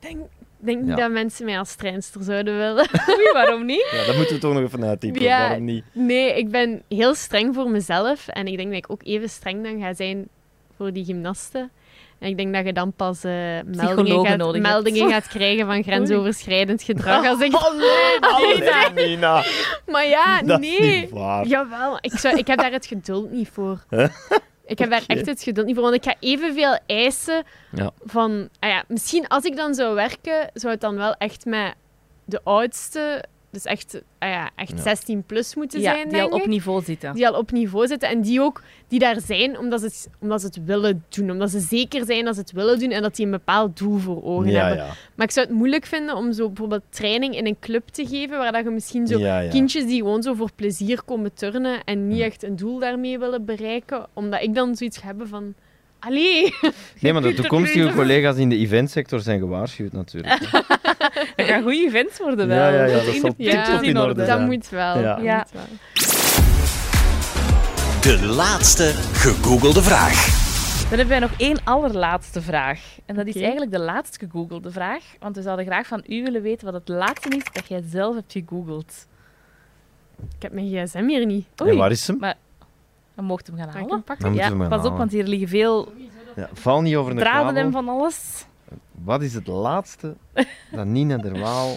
Ik denk, denk niet Ja. dat mensen mij als treinster zouden willen. Oei, waarom niet? Ja, dat moeten we toch nog even uittypen. Ja. Waarom niet? Nee, ik ben heel streng voor mezelf. En ik denk dat ik ook even streng dan ga zijn voor die gymnasten. En ik denk dat je dan pas eh, meldingen, gaat, nodig hebt. meldingen gaat krijgen van grensoverschrijdend gedrag. Als ik... Allee, Nina. Maar ja, Dat is nee. niet waar. Jawel, ik, zou, ik heb daar het geduld niet voor. Ik heb daar echt het geduld niet voor. Want ik ga evenveel eisen Ja. van... Ah ja, misschien als ik dan zou werken, zou het dan wel echt met de oudste... Dus echt, ah ja, echt Ja. 16 plus moeten Ja, zijn, die al denk op ik. niveau zitten. Die al op niveau zitten. En die ook die daar zijn omdat ze, het, omdat ze het willen doen. Omdat ze zeker zijn dat ze het willen doen en dat die een bepaald doel voor ogen Ja, hebben. ja. Maar ik zou het moeilijk vinden om zo bijvoorbeeld training in een club te geven, waar dat je misschien zo ja, ja. kindjes die gewoon zo voor plezier komen turnen en niet echt een doel daarmee willen bereiken, omdat ik dan zoiets hebben van... Allee! Nee, maar de toekomstige collega's in de eventsector zijn gewaarschuwd natuurlijk. Dat gaan goede events worden wel. Ja, ja, ja, dat in zal de tip-top puntjes in orde Dat zijn. moet wel. Ja. dat Ja. moet wel. De laatste gegoogelde vraag. Dan hebben wij nog één allerlaatste vraag. En dat is eigenlijk de laatst gegoogelde vraag. Want we zouden graag van u willen weten wat het laatste is dat jij zelf hebt gegoogeld. Ik heb mijn gsm hier niet. En waar is hem? Maar dan mocht hem gaan halen. hem pakken? Ja, pas op, want hier liggen veel Ja, val niet over de draden en van alles. Wat is het laatste dat Nina der Waal...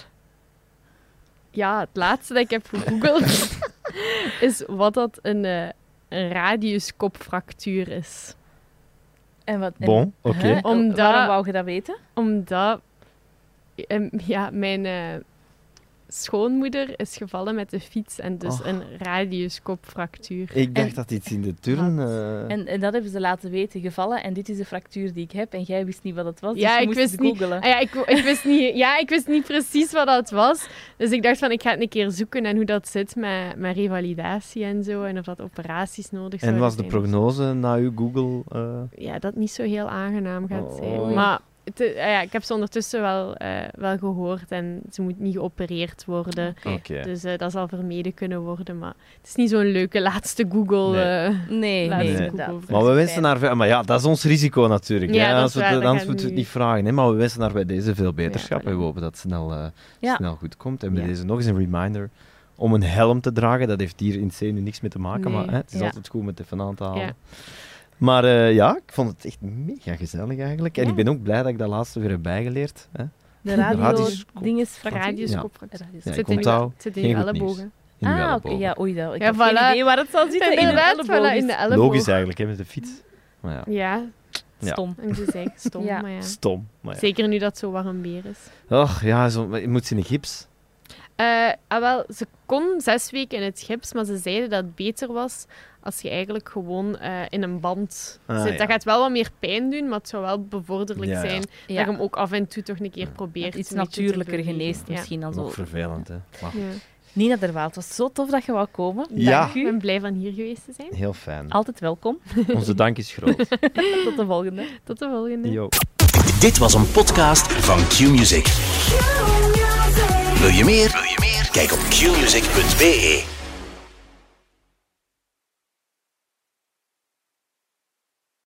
Ja, het laatste dat ik heb gegoogeld is wat dat een, eh een radiuskopfractuur is. En wat, en- Bon, oké. Waarom wou je dat weten? Omdat ehm, ja, mijn eh, schoonmoeder is gevallen met de fiets en dus Oh. een radiuskopfractuur. Ik dacht En- dat iets in de turn... eh, En, en dat hebben ze laten weten, gevallen. En dit is de fractuur die ik heb. En jij wist niet wat het was, Ja, dus je ik moest wist het niet-. Ah ja, ik, ik, wist niet, ja, ik wist niet precies wat dat was. Dus ik dacht van, ik ga het een keer zoeken en hoe dat zit met, met revalidatie en zo. En of dat operaties nodig zijn. En was de prognose na uw Google... eh, Ja, dat niet zo heel aangenaam gaat Oh. zijn. Maar eh, ja, ik heb ze ondertussen wel, eh, wel gehoord en ze moet niet geopereerd worden. Dus eh, dat zal vermeden kunnen worden. Maar het is niet zo'n leuke laatste Google. Nee. eh, Nee, Laatste nee. Google. Maar we wensen veel- Maar ja, dat is ons risico natuurlijk. Ja, hè. we anders moeten we het nu- niet vragen. Hè. Maar we wensen haar bij deze veel beterschap. Ja, en we hopen dat het snel, eh, Ja. snel goed komt. En bij Ja. deze nog eens een reminder om een helm te dragen. Dat heeft hier in C nu niks mee te maken. Nee. Maar hè, het is Ja. altijd goed om het even aan te halen. Ja. Maar eh, ja, ik vond het echt mega gezellig eigenlijk. En Ja. ik ben ook blij dat ik dat laatste weer heb bijgeleerd. Hè. De radio Radiuskop- dinges fractuur. Radiuskopfractuur. Radius- Ja, Het ik zit in, je ellebogen. In Ah, oké. Ja, oei, dat, ik Ja, heb geen idee waar het zal zitten. In de Inderdaad, elleboog. voilà, in de elleboog. Logisch eigenlijk, hè, met de fiets. Maar ja, Ja, Ja. Stom. en ze zei stom, Ja. maar ja. stom. Maar ja. Zeker nu dat het zo warm weer is. Och, ja, zo, je moet ze in de gips. Eh, ah, wel, ze kon zes weken in het gips, maar ze zeiden dat het beter was als je eigenlijk gewoon eh, in een band Ah, zit. ja. Dat gaat wel wat meer pijn doen, maar het zou wel bevorderlijk Ja, zijn Ja. dat je hem ook af en toe toch een keer probeert. Iets natuurlijker geneest Ja. misschien dan zo. Vervelend, hè. Maar Ja. Nina der Waal, het was zo tof dat je wou komen. Ja. Dank Ik u. ben blij van hier geweest te zijn. heel fijn. Altijd welkom. Onze dank is groot. Tot de volgende. Tot de volgende. Yo. Dit was een podcast van Q-Music. Wil je meer? Wil je meer? Kijk op qmusic.be.